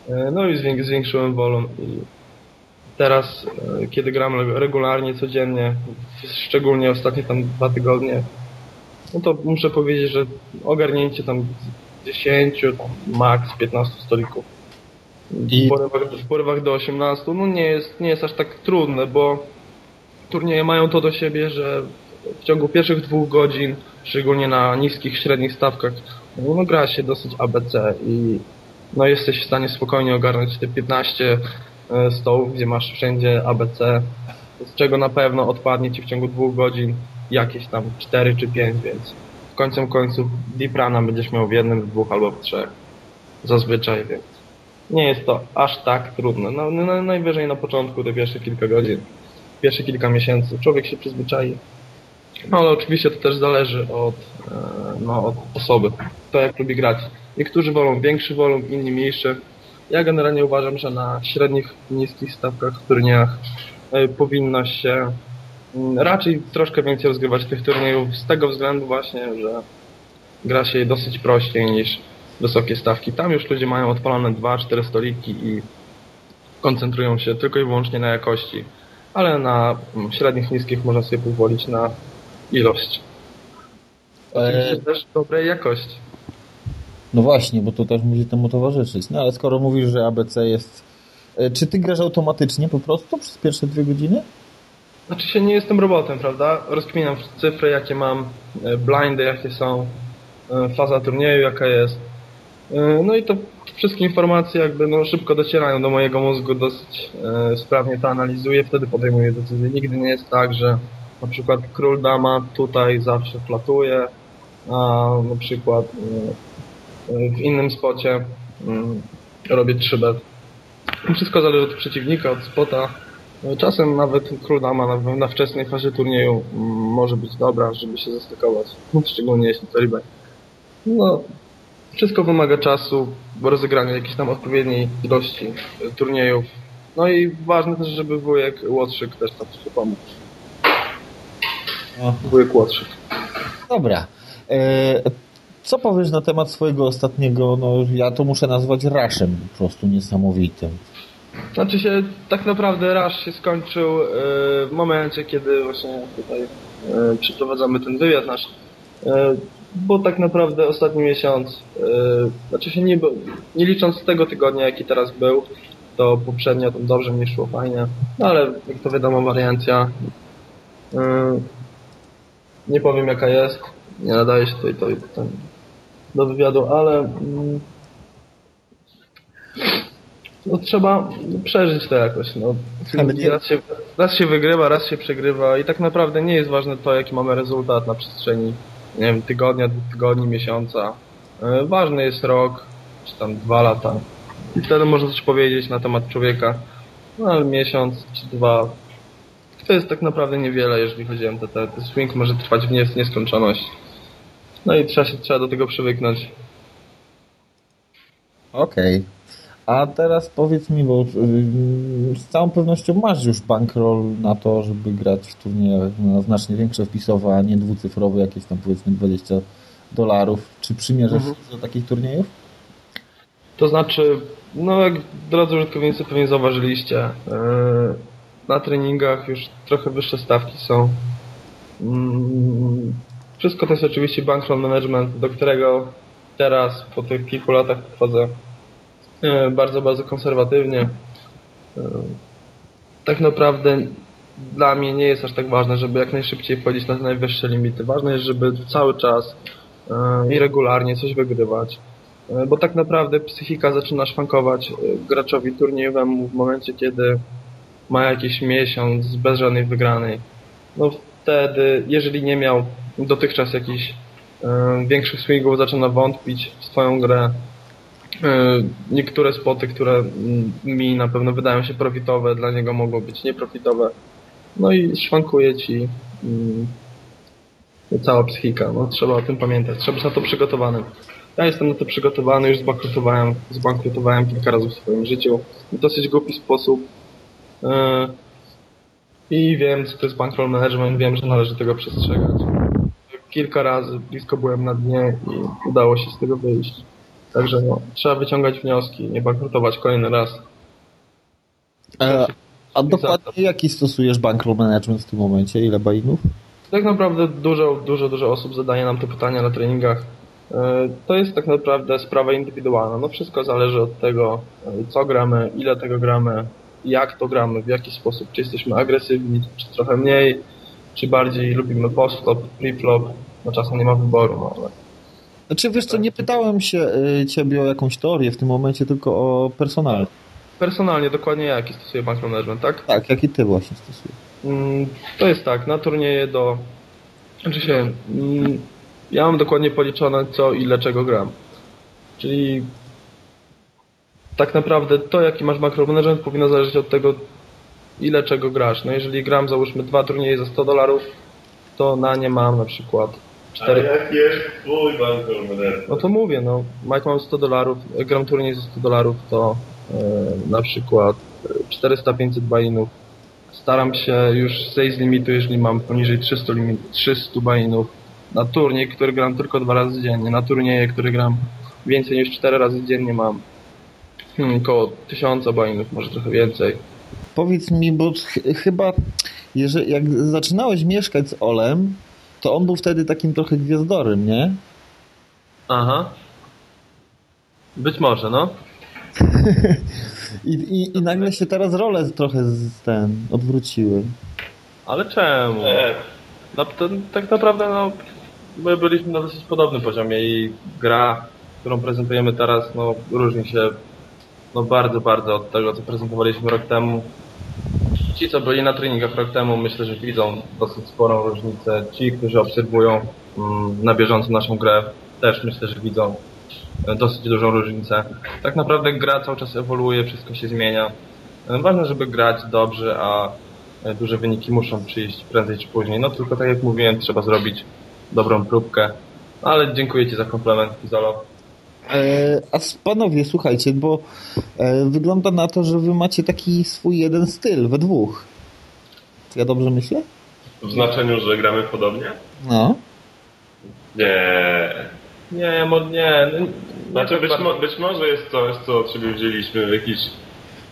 [SPEAKER 11] y, no i zwię- zwiększyłem wolum i teraz, e, kiedy gram regularnie, codziennie, szczególnie ostatnie tam dwa tygodnie, no to muszę powiedzieć, że ogarnięcie tam 10, tam max 15 stolików. W, porywach, w porywach do 18, no nie jest, nie jest aż tak trudne, bo turnieje mają to do siebie, że w ciągu pierwszych dwóch godzin, szczególnie na niskich, średnich stawkach, no, gra się dosyć ABC i no jesteś w stanie spokojnie ogarnąć te 15 e, stołów, gdzie masz wszędzie ABC, z czego na pewno odpadnie ci w ciągu dwóch godzin jakieś tam 4 czy 5, więc w końcu końców Deep Runa będziesz miał w jednym, w dwóch albo w trzech. Zazwyczaj, więc nie jest to aż tak trudne. No, no, najwyżej na początku, te pierwsze kilka godzin, pierwsze kilka miesięcy, człowiek się przyzwyczai. No ale oczywiście to też zależy od, e, no, od osoby, to jak lubi grać. Niektórzy wolą większy wolum, inni mniejszy. Ja generalnie uważam, że na średnich, niskich stawkach w turniejach e, powinno się mm, raczej troszkę więcej rozgrywać tych turniejów z tego względu właśnie, że gra się dosyć prościej niż wysokie stawki. Tam już ludzie mają odpalone 2-4 stoliki i koncentrują się tylko i wyłącznie na jakości, ale na mm, średnich, niskich można sobie pozwolić na ilość. Oczywiście też dobrej jakości.
[SPEAKER 10] No właśnie, bo to też musi temu towarzyszyć. No ale skoro mówisz, że ABC jest... E, Czy ty grasz automatycznie po prostu przez pierwsze dwie godziny?
[SPEAKER 11] Znaczy się nie jestem robotem, prawda? Rozkminiam cyfry, jakie mam, e, blindy, jakie są, e, faza turnieju, jaka jest. No i to wszystkie informacje jakby no, szybko docierają do mojego mózgu, dosyć sprawnie to analizuję, wtedy podejmuję decyzję. Nigdy nie jest tak, że na przykład król dama tutaj zawsze flatuje, a na przykład w innym spocie mm, robię 3bet. Wszystko zależy od przeciwnika, od spota. Czasem nawet król dama na, na wczesnej fazie turnieju mm, może być dobra, żeby się zastykować. Szczególnie jeśli to rebate. No, wszystko wymaga czasu, rozegrania jakiejś tam odpowiedniej ilości e, turniejów. No i ważne też, żeby wujek Łotrzyk też tam się pomógł. Wujek Łotrzyk.
[SPEAKER 10] Dobra. E, co powiesz na temat swojego ostatniego, no ja to muszę nazwać raszem po prostu niesamowitym.
[SPEAKER 11] Znaczy się, tak naprawdę Rush się skończył e, w momencie, kiedy właśnie tutaj e, przeprowadzamy ten wywiad nasz. E, bo tak naprawdę ostatni miesiąc, znaczy się nie, nie licząc tego tygodnia, jaki teraz był, to poprzednio tam dobrze mi szło fajnie, no ale jak to wiadomo wariancja, nie powiem jaka jest, nie nadaje się tutaj to, do wywiadu, ale mm, no trzeba przeżyć to jakoś, no.
[SPEAKER 10] Nie-
[SPEAKER 11] Raz się, raz się wygrywa, raz się przegrywa i tak naprawdę nie jest ważne to, jaki mamy rezultat na przestrzeni, nie wiem, tygodnia, dwóch tygodni, miesiąca. E, Ważny jest rok, czy tam dwa lata. I wtedy można coś powiedzieć na temat człowieka. No ale miesiąc, czy dwa, to jest tak naprawdę niewiele, jeżeli chodzi o MTT. Ten swing może trwać w nies- nieskończoność. No i trzeba się, trzeba do tego przywyknąć.
[SPEAKER 10] Okej. A teraz powiedz mi, bo ym, z całą pewnością masz już bankroll na to, żeby grać w turniejach na znacznie większe wpisowe, a nie dwucyfrowe, jakieś tam powiedzmy 20 dolarów. Czy przymierzasz
[SPEAKER 11] Mhm.
[SPEAKER 10] się do takich turniejów?
[SPEAKER 11] To znaczy, no jak drodzy użytkownicy pewnie zauważyliście, yy, na treningach już trochę wyższe stawki są. Wszystko to jest oczywiście bankroll management, do którego teraz po tych kilku latach wchodzę e, bardzo, bardzo konserwatywnie. E, Tak naprawdę dla mnie nie jest aż tak ważne, żeby jak najszybciej wchodzić na najwyższe limity. Ważne jest, żeby cały czas e, i regularnie coś wygrywać. Bo tak naprawdę psychika zaczyna szwankować graczowi turniejowemu w momencie, kiedy ma jakiś miesiąc bez żadnej wygranej. No wtedy, jeżeli nie miał dotychczas jakichś e, większych swingów, zaczyna wątpić w swoją grę. E, niektóre spoty, które mi na pewno wydają się profitowe, dla niego mogą być nieprofitowe. No i szwankuje ci mm, cała psychika. No, trzeba o tym pamiętać. Trzeba być na to przygotowanym. Ja jestem na to przygotowany, już zbankrutowałem, zbankrutowałem kilka razy w swoim życiu w dosyć głupi sposób. I wiem, co to jest bankroll management, wiem, że należy tego przestrzegać. Kilka razy blisko byłem na dnie i udało się z tego wyjść. Także no, trzeba wyciągać wnioski, nie bankrutować kolejny raz.
[SPEAKER 10] E, a dokładnie jaki stosujesz bankroll management w tym momencie? Ile bainów?
[SPEAKER 11] Tak naprawdę dużo, dużo, dużo osób zadaje nam te pytania na treningach. E, To jest tak naprawdę sprawa indywidualna. No wszystko zależy od tego, e, co gramy, ile tego gramy, jak to gramy, w jaki sposób. Czy jesteśmy agresywni, czy trochę mniej, czy bardziej lubimy post-flop, pre-flop. No czasem nie ma wyboru, no ale
[SPEAKER 10] Znaczy wiesz co, nie pytałem się y, ciebie o jakąś teorię w tym momencie, tylko o personal.
[SPEAKER 11] personalnie dokładnie ja jaki stosuję bankroll management, tak?
[SPEAKER 10] Tak, jaki ty właśnie stosujesz.
[SPEAKER 11] Mm, To jest tak, na turnieje do... Znaczy się, mm, ja mam dokładnie policzone co, ile, czego gram. Czyli tak naprawdę to, jaki masz makromanagement powinno zależeć od tego, ile czego grasz. No jeżeli gram, załóżmy, dwa turnieje za 100 dolarów, to na nie mam na przykład 4...
[SPEAKER 12] jaki jest twój bankroll management?
[SPEAKER 11] No to mówię, no, jak mam 100 dolarów, gram turniej za 100 dolarów, to e, na przykład e, 400-500 buy-inów. Staram się już zejść z limitu, jeżeli mam poniżej 300, limit, 300 buy-inów. Na turniej, który gram tylko dwa razy dziennie, na turnieje, który gram więcej niż 4 razy dziennie mam hmm, około 1000 buy-inów, może trochę więcej.
[SPEAKER 10] Powiedz mi, bo ch chyba jeżeli, jak zaczynałeś mieszkać z Olem, to on był wtedy takim trochę gwiazdorem, nie?
[SPEAKER 11] Aha. Być może, no.
[SPEAKER 10] I, i, I nagle się teraz role trochę z ten odwróciły.
[SPEAKER 11] Ale czemu? No, to, tak naprawdę no, my byliśmy na dosyć podobnym poziomie i gra, którą prezentujemy teraz, no, różni się no, bardzo, bardzo od tego, co prezentowaliśmy rok temu. Ci, co byli na treningach rok temu, myślę, że widzą dosyć sporą różnicę. Ci, którzy obserwują mm, na bieżąco naszą grę, też myślę, że widzą dosyć dużą różnicę. Tak naprawdę gra cały czas ewoluuje, wszystko się zmienia. E, Ważne, żeby grać dobrze, a e, duże wyniki muszą przyjść prędzej czy później. No tylko tak jak mówiłem, trzeba zrobić dobrą próbkę. Ale dziękuję Ci za komplement, Pizolo.
[SPEAKER 10] E, a panowie, słuchajcie, bo e, wygląda na to, że wy macie taki swój jeden styl we dwóch. Ja dobrze myślę?
[SPEAKER 12] W znaczeniu, że gramy podobnie?
[SPEAKER 10] No.
[SPEAKER 12] Nie.
[SPEAKER 11] Nie, mo, nie. no,
[SPEAKER 12] Znaczy być, mo- być może jest coś, co od siebie wzięliśmy w jakichś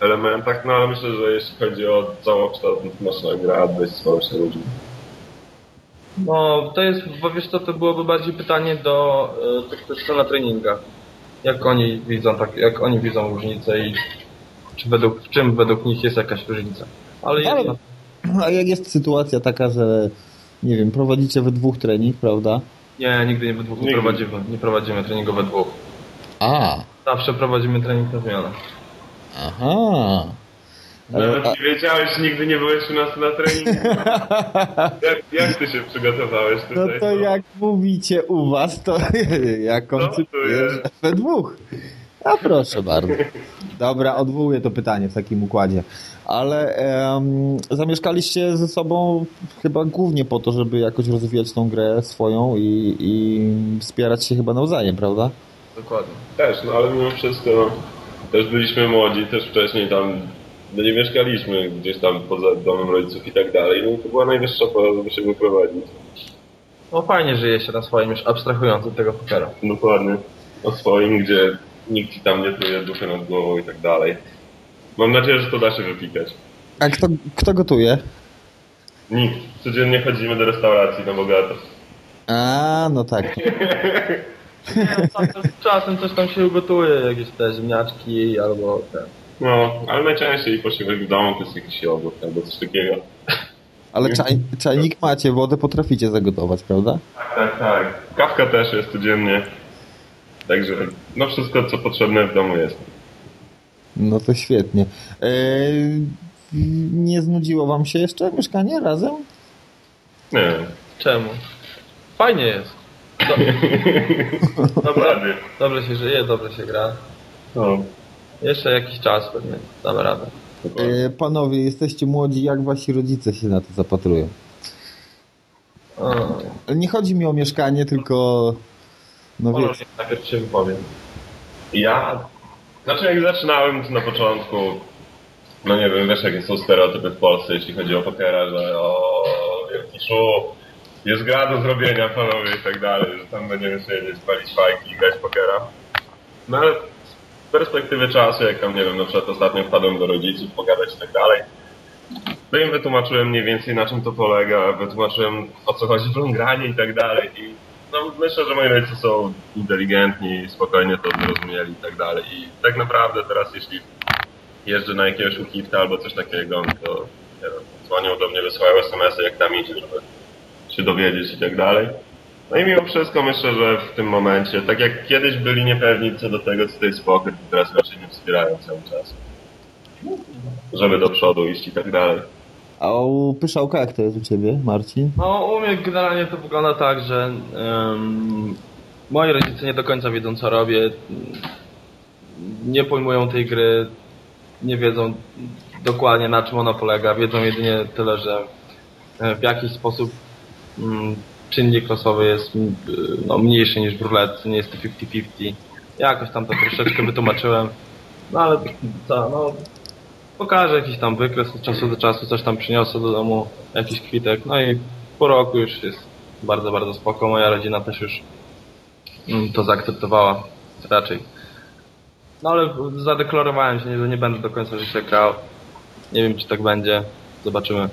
[SPEAKER 12] elementach, no ale myślę, że jeśli chodzi o całokształt, to nasza gra dość sporo się różni.
[SPEAKER 11] No, to jest, bo wiesz co, to byłoby bardziej pytanie do e, tych, którzy są na treningach. Jak oni widzą, tak, jak oni widzą różnicę i czy według, w czym według nich jest jakaś różnica. Ale jest,
[SPEAKER 10] Ale-
[SPEAKER 11] no,
[SPEAKER 10] A jak jest sytuacja taka, że nie wiem, prowadzicie we dwóch trening, prawda?
[SPEAKER 11] nie, nigdy nie we dwóch nie prowadzimy, nie prowadzimy treningu we dwóch.
[SPEAKER 10] A,
[SPEAKER 11] Zawsze prowadzimy trening na zmianę.
[SPEAKER 10] aha. Ale,
[SPEAKER 12] Nawet nie wiedziałeś, nigdy nie byłeś u nas na treningu. jak, jak ty się przygotowałeś
[SPEAKER 10] no
[SPEAKER 12] tutaj?
[SPEAKER 10] to jak mówicie u was, to ja koncypuję, że we dwóch. A proszę bardzo. Dobra, odwołuję to pytanie w takim układzie. Ale em, zamieszkaliście ze sobą chyba głównie po to, żeby jakoś rozwijać tą grę swoją i, i wspierać się chyba nawzajem, prawda?
[SPEAKER 11] Dokładnie.
[SPEAKER 12] Też, no ale mimo wszystko no, też byliśmy młodzi, też wcześniej tam no nie mieszkaliśmy gdzieś tam poza domem rodziców i tak dalej. No i to była najwyższa pora, żeby się wyprowadzić.
[SPEAKER 11] No fajnie żyje się na swoim, już abstrahując od tego pokera.
[SPEAKER 12] Dokładnie. O swoim, gdzie nikt ci tam nie truje duszy nad głową i tak dalej. Mam nadzieję, że to da się wypikać.
[SPEAKER 10] A kto, kto gotuje?
[SPEAKER 12] Nikt. Codziennie chodzimy do restauracji na bogato.
[SPEAKER 10] A, no tak.
[SPEAKER 11] Czasem, czasem coś tam się ugotuje, jakieś te ziemniaczki albo te.
[SPEAKER 12] No, ale najczęściej posiłek w domu to jest jakiś jogurt albo coś takiego.
[SPEAKER 10] Ale czaj, czajnik macie, wodę potraficie zagotować, prawda?
[SPEAKER 12] Tak, tak. Kawka też jest codziennie. Także no wszystko co potrzebne w domu jest.
[SPEAKER 10] No to świetnie. Eee, nie znudziło wam się jeszcze mieszkanie razem?
[SPEAKER 12] Nie.
[SPEAKER 11] Czemu? Fajnie jest. Do... Dobra, dobrze się żyje, dobrze się gra.
[SPEAKER 12] No.
[SPEAKER 11] Jeszcze jakiś czas pewnie damy radę.
[SPEAKER 10] Eee, panowie, jesteście młodzi, jak wasi rodzice się na to zapatrują? Ale nie chodzi mi o mieszkanie, tylko... No
[SPEAKER 12] Może
[SPEAKER 10] wiesz,
[SPEAKER 12] najpierw się wypowiem. Ja, znaczy jak zaczynałem to na początku, no nie wiem, wiesz jakie są stereotypy w Polsce, jeśli chodzi o pokera, że o wielki szu, jest gra do zrobienia panowie i tak dalej, że tam będziemy siedzieć, palić fajki i grać pokera. No ale z perspektywy czasu, jak tam nie wiem, na przykład ostatnio wpadłem do rodziców, pogadać i tak dalej, to im wytłumaczyłem mniej więcej na czym to polega, wytłumaczyłem o co chodzi w granie i tak dalej i no, myślę, że moi rodzice są inteligentni, spokojnie to zrozumieli i tak dalej. I tak naprawdę teraz jeśli jeżdżę na jakiegoś ukifta albo coś takiego, no to nie wiem, dzwonią do mnie, wysyłają SMS-y jak tam idzie, żeby się dowiedzieć i tak dalej. No i mimo wszystko myślę, że w tym momencie, tak jak kiedyś byli niepewni co do tego, co to jest poker, to teraz raczej nie wspierają cały czas. Żeby do przodu iść i tak dalej.
[SPEAKER 10] a u Pyszałka jak to jest u ciebie, Marcin?
[SPEAKER 11] No u mnie generalnie to wygląda tak, że em, moi rodzice nie do końca wiedzą co robię, nie pojmują tej gry, nie wiedzą dokładnie na czym ona polega, wiedzą jedynie tyle, że w jakiś sposób mm, czynnik losowy jest mm, no, mniejszy niż w ruletce, nie jest to 50-50. Jakoś tam to troszeczkę wytłumaczyłem, no ale co, no pokażę jakiś tam wykres od czasu do czasu, coś tam przyniosę do domu, jakiś kwitek, no i po roku już jest bardzo, bardzo spoko. Moja rodzina też już mm, to zaakceptowała raczej. No ale zadeklarowałem się, że nie będę do końca życia grał. Nie wiem czy tak będzie, zobaczymy.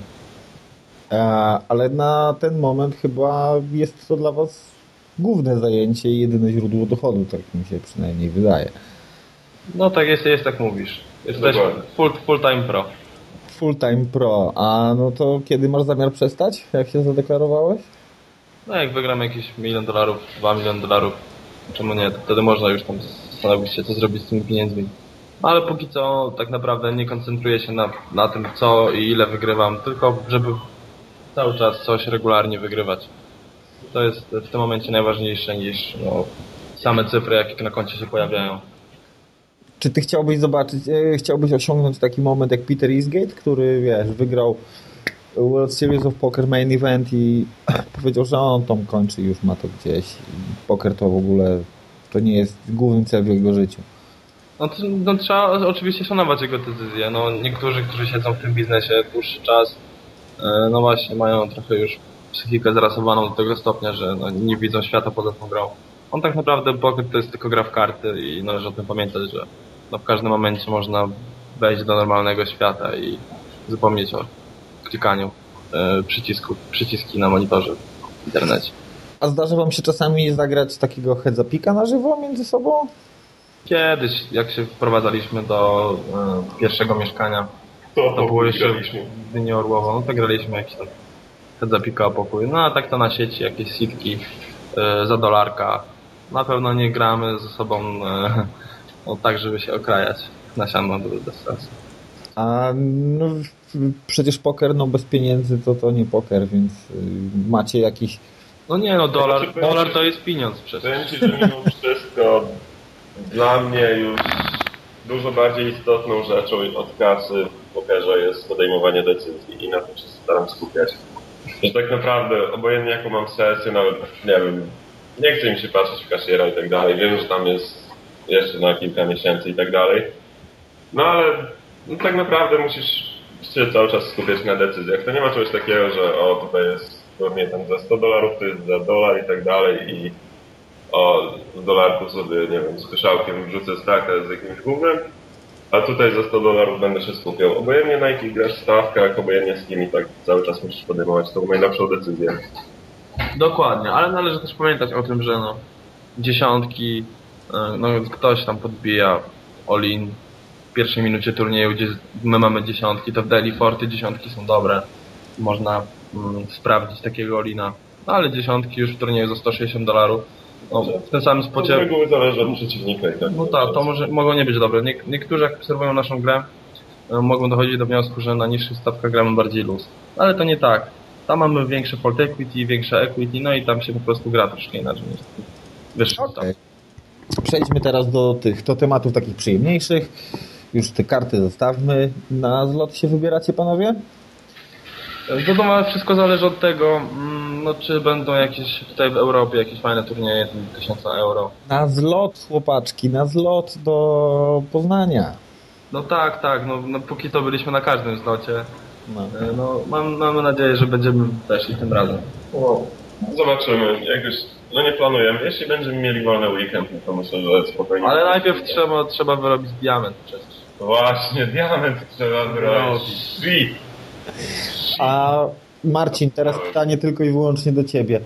[SPEAKER 10] E, ale na ten moment chyba jest to dla was główne zajęcie i jedyne źródło dochodu, tak mi się przynajmniej wydaje.
[SPEAKER 11] No tak jest, jest tak mówisz. Jesteś full, full time pro.
[SPEAKER 10] Full time pro, a no to kiedy masz zamiar przestać, jak się zadeklarowałeś?
[SPEAKER 11] No jak wygram jakiś milion dolarów, dwa miliony dolarów, czemu nie? To wtedy można już tam zastanowić się, co zrobić z tymi pieniędzmi. No ale póki co tak naprawdę nie koncentruję się na, na tym, co i ile wygrywam, tylko żeby cały czas coś regularnie wygrywać. To jest w tym momencie najważniejsze niż no, same cyfry, jakie na koncie się pojawiają.
[SPEAKER 10] Czy ty chciałbyś zobaczyć, e, chciałbyś osiągnąć taki moment jak Peter Eastgate, który wiesz, wygrał World Series of Poker Main Event i powiedział, że on tam kończy, już ma to gdzieś. Poker to w ogóle to nie jest główny cel w jego życiu.
[SPEAKER 11] No, to, no trzeba oczywiście szanować jego decyzje. No, niektórzy, którzy siedzą w tym biznesie dłuższy czas, no właśnie mają trochę już psychikę zarasowaną do tego stopnia, że no, nie widzą świata poza tą grą. On tak naprawdę poker to jest tylko gra w karty i należy o tym pamiętać, że no, w każdym momencie można wejść do normalnego świata i zapomnieć o klikaniu e, przycisku, przyciski na monitorze w internecie.
[SPEAKER 10] A zdarza wam się czasami zagrać takiego headzapika na żywo między sobą?
[SPEAKER 11] Kiedyś, jak się wprowadzaliśmy do e, pierwszego mieszkania, to, było jeszcze
[SPEAKER 12] graliśmy.
[SPEAKER 11] w Dynię Orłową, no to graliśmy jakiś tam headzapika o pokój. No a tak to na sieci, jakieś sitki e, za dolarka. Na pewno nie gramy ze sobą e, no, tak, żeby się okrajać na siano bez sensu.
[SPEAKER 10] A no, przecież poker no bez pieniędzy to to nie poker, więc y, macie jakiś
[SPEAKER 11] No nie no, dolar,
[SPEAKER 12] powiem
[SPEAKER 11] dolar to jest pieniądz przecież.
[SPEAKER 12] Powiem Ci, że mimo wszystko dla mnie już dużo bardziej istotną rzeczą od kasy pokerze jest podejmowanie decyzji i na tym się staram skupiać. Że tak naprawdę, obojętnie jaką mam sesję, nawet nie wiem, nie chcę mi się patrzeć w kasiera i tak dalej, wiem, że tam jest jeszcze na kilka miesięcy i tak dalej. No ale no, tak naprawdę musisz się cały czas skupiać na decyzjach. To nie ma czegoś takiego, że o tutaj jest pewnie tam za 100 dolarów, to jest za dolar i tak dalej i o z dolarku sobie, nie wiem, z pyszałkiem wrzucę staka z jakimś gównem, a tutaj za 100 dolarów będę się skupiał. Obojętnie na jakich grasz stawkach, obojętnie z kim i tak cały czas musisz podejmować tą najlepszą decyzję.
[SPEAKER 11] Dokładnie, ale należy też pamiętać o tym, że no, dziesiątki, e, no ktoś tam podbija all-in w pierwszej minucie turnieju, gdzie my mamy dziesiątki, to w Daily Forty dziesiątki są dobre. Można mm, sprawdzić takiego all-ina. No ale dziesiątki już w turnieju za 160 dolarów. No, w tym samym
[SPEAKER 12] Z
[SPEAKER 11] spocie...
[SPEAKER 12] reguły zależy od przeciwnika i tak.
[SPEAKER 11] No tak, to może, mogą nie być dobre. Nie, niektórzy jak obserwują naszą grę, e, mogą dochodzić do wniosku, że na niższych stawkach gramy bardziej luz. Ale to nie tak. Tam mamy większe fault equity, większe equity, no i tam się po prostu gra troszkę inaczej niż wyższych
[SPEAKER 10] Okej. Przejdźmy teraz do tych do tematów takich przyjemniejszych. Już te karty zostawmy. Na zlot się wybieracie panowie?
[SPEAKER 11] No to ma wszystko zależy od tego, mm, no czy będą jakieś tutaj w Europie jakieś fajne turnieje, tam 1000 euro.
[SPEAKER 10] Na zlot chłopaczki, na zlot do Poznania.
[SPEAKER 11] No tak, tak, no, no póki to byliśmy na każdym zlocie.
[SPEAKER 10] No.
[SPEAKER 11] E, No mam, mamy nadzieję, że będziemy też i tym razem.
[SPEAKER 12] No, zobaczymy. Jakoś, no nie planujemy. Jeśli będziemy mieli wolny weekend, no to myślę, że spokojnie.
[SPEAKER 11] Ale najpierw trzeba, trzeba wyrobić diament przecież.
[SPEAKER 12] Właśnie, diament trzeba wyrobić. Sweet.
[SPEAKER 10] A Marcin, teraz pytanie tylko i wyłącznie do ciebie.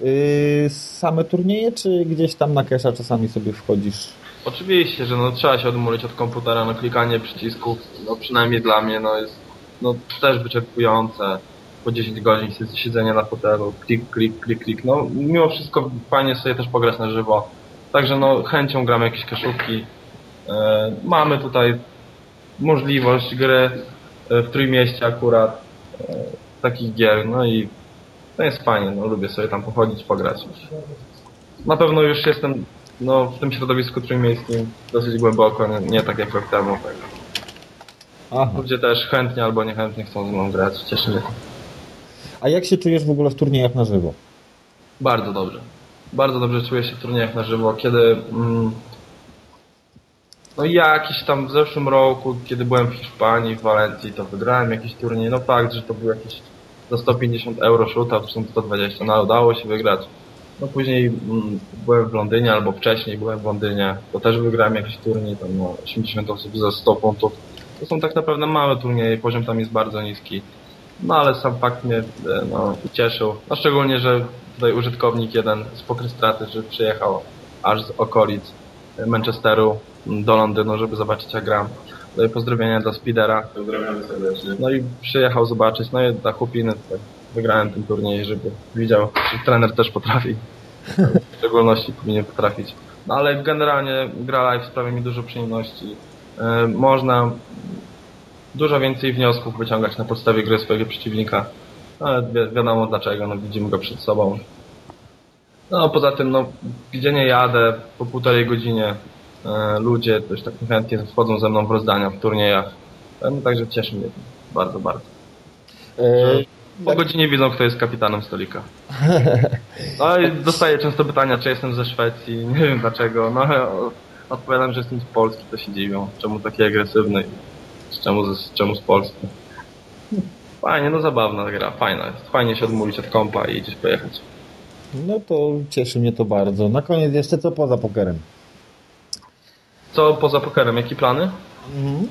[SPEAKER 10] Yy, same turnieje, czy gdzieś tam na kesza czasami sobie wchodzisz?
[SPEAKER 11] Oczywiście, że no trzeba się odmulić od komputera, no klikanie przycisków, no przynajmniej dla mnie, no jest no też wyczerpujące. Po 10 godzin si- siedzenia na fotelu, klik, klik, klik, klik. No mimo wszystko fajnie sobie też pograć na żywo. Także no chęcią gramy jakieś kaszówki. E, mamy tutaj możliwość gry w Trójmieście akurat e, takich gier, no i to jest fajnie, no lubię sobie tam pochodzić, pograć. Na pewno już jestem no, w tym środowisku trójmiejskim dosyć głęboko, nie, nie tak jak rok temu. Tak.
[SPEAKER 10] Aha.
[SPEAKER 11] Ludzie też chętnie albo niechętnie chcą ze mną grać, cieszy mnie.
[SPEAKER 10] A jak się czujesz w ogóle w turniejach na żywo?
[SPEAKER 11] Bardzo dobrze. Bardzo dobrze czuję się w turniejach na żywo, kiedy mm, no jakiś tam w zeszłym roku, kiedy byłem w Hiszpanii, w Walencji, to wygrałem jakiś turniej. No fakt, że to był jakiś za 150 euro shootout, zresztą 120, no ale udało się wygrać. No później mm, byłem w Londynie, albo wcześniej byłem w Londynie, to też wygrałem jakiś turniej, tam no, 80 osób za 100 funtów. To są tak naprawdę małe turnieje, poziom tam jest bardzo niski. No ale sam fakt mnie e, no, cieszył. No szczególnie, że tutaj użytkownik jeden z Poker Strategy przyjechał aż z okolic Manchesteru do Londynu, żeby zobaczyć jak gram. Tutaj pozdrowienia dla Speedera.
[SPEAKER 12] Pozdrawiamy serdecznie.
[SPEAKER 11] No i przyjechał zobaczyć, no i dla chłopiny tutaj wygrałem ten turniej, żeby widział, że trener też potrafi. W szczególności powinien potrafić. No ale generalnie gra live sprawia mi dużo przyjemności. E, Można dużo więcej wniosków wyciągać na podstawie gry swojego przeciwnika. Ale wi wiadomo dlaczego, no widzimy go przed sobą. No poza tym, no gdzie nie jadę, po półtorej godzinie e, ludzie też tak chętnie wchodzą ze mną w rozdania w turniejach. E, No, także cieszy mnie bardzo, bardzo.
[SPEAKER 10] Yy,
[SPEAKER 11] Po godzinie widzą, kto jest kapitanem stolika. No i dostaję często pytania, czy jestem ze Szwecji, nie wiem dlaczego. No ale odpowiadam, że jestem z Polski, to się dziwią. Czemu taki agresywny? Z czemu, z czemu z Polski? Fajnie, no zabawna gra, fajna jest. Fajnie się odmówić od kompa i gdzieś pojechać.
[SPEAKER 10] No to cieszy mnie to bardzo. Na koniec jeszcze co poza pokerem?
[SPEAKER 11] Co poza pokerem, jakie plany?
[SPEAKER 10] Mhm.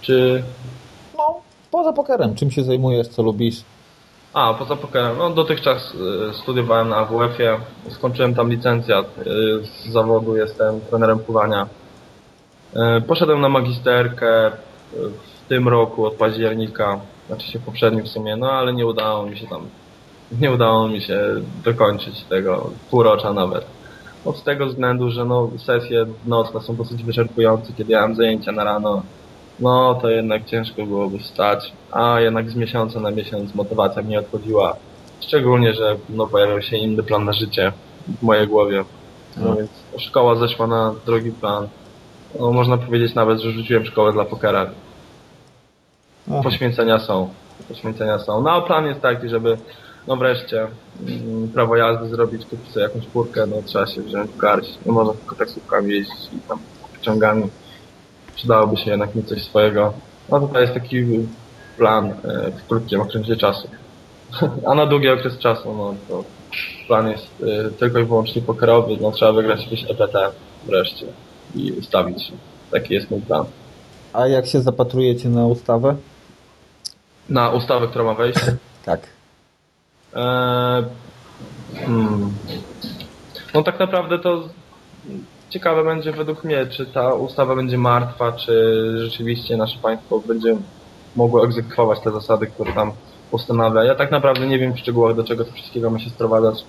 [SPEAKER 11] Czy...
[SPEAKER 10] No, poza pokerem. Czym się zajmujesz, co lubisz?
[SPEAKER 11] A, poza pokerem. No dotychczas y, studiowałem na AWF-ie, skończyłem tam licencjat. y, Z zawodu jestem trenerem pływania. Y, Poszedłem na magisterkę w tym roku od października, znaczy się poprzednim w sumie, no ale nie udało mi się tam, nie udało mi się dokończyć tego półrocza nawet. Od tego względu, że no sesje nocne są dosyć wyczerpujące, kiedy ja mam zajęcia na rano, no to jednak ciężko byłoby wstać, a jednak z miesiąca na miesiąc motywacja mnie odchodziła. Szczególnie, że no, pojawiał się inny plan na życie w mojej głowie. No
[SPEAKER 10] A.
[SPEAKER 11] więc szkoła zeszła na drogi plan. No, można powiedzieć nawet, że rzuciłem szkołę dla pokera. Poświęcenia są. Poświęcenia są. No a plan jest taki, żeby no wreszcie mm, prawo jazdy zrobić, kupić sobie jakąś furkę, no trzeba się wziąć w garść. Nie można tylko taksówkami jeździć i tam pociągami. Przydałoby się jednak mieć coś swojego. No tutaj jest taki plan e, w krótkim okresie czasu. A na długi okres czasu, no to plan jest e, tylko i wyłącznie pokerowy, no trzeba wygrać jakieś EPT wreszcie i ustawić się. Taki jest mój plan.
[SPEAKER 10] A jak się zapatrujecie na ustawę?
[SPEAKER 11] Na ustawę, która ma wejść,
[SPEAKER 10] Tak.
[SPEAKER 11] Eee, hmm. No tak naprawdę to ciekawe będzie według mnie, czy ta ustawa będzie martwa, czy rzeczywiście nasze państwo będzie mogło egzekwować te zasady, które tam postanawia. Ja tak naprawdę nie wiem w szczegółach, do czego to wszystkiego ma się sprowadzać,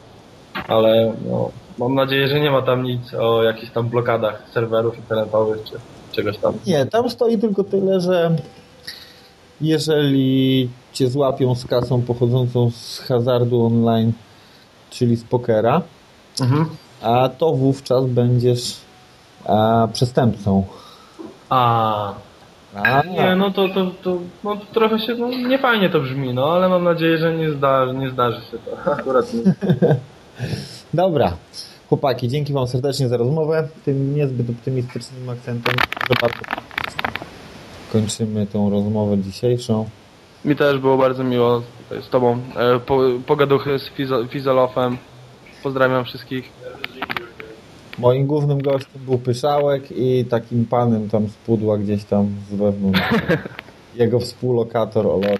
[SPEAKER 11] ale no, mam nadzieję, że nie ma tam nic o jakichś tam blokadach serwerów internetowych, czy czegoś tam.
[SPEAKER 10] Nie, tam stoi tylko tyle, że jeżeli cię złapią z kasą pochodzącą z hazardu online, czyli z pokera,
[SPEAKER 11] Mhm.
[SPEAKER 10] a to wówczas będziesz a, przestępcą.
[SPEAKER 11] A,
[SPEAKER 10] A,
[SPEAKER 11] nie, no to, to, to, no trochę się, no nie fajnie to brzmi, no ale mam nadzieję, że nie, zda, nie zdarzy się to akurat nie.
[SPEAKER 10] Dobra. Chłopaki, dzięki Wam serdecznie za rozmowę. Tym niezbyt optymistycznym akcentem. że bardzo Kończymy tą rozmowę dzisiejszą.
[SPEAKER 11] Mi też było bardzo miło z Tobą. E, po, pogaduchy z Fizo- Fizolofem. Pozdrawiam wszystkich.
[SPEAKER 10] Moim głównym gościem był Pyszałek i takim panem tam z pudła gdzieś tam z wewnątrz. Jego współlokator Olot.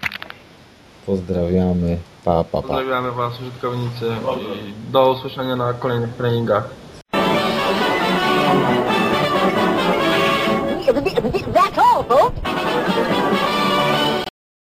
[SPEAKER 10] Pozdrawiamy. Pa, pa, pa.
[SPEAKER 11] Pozdrawiamy Was, użytkownicy. I do usłyszenia na kolejnych treningach.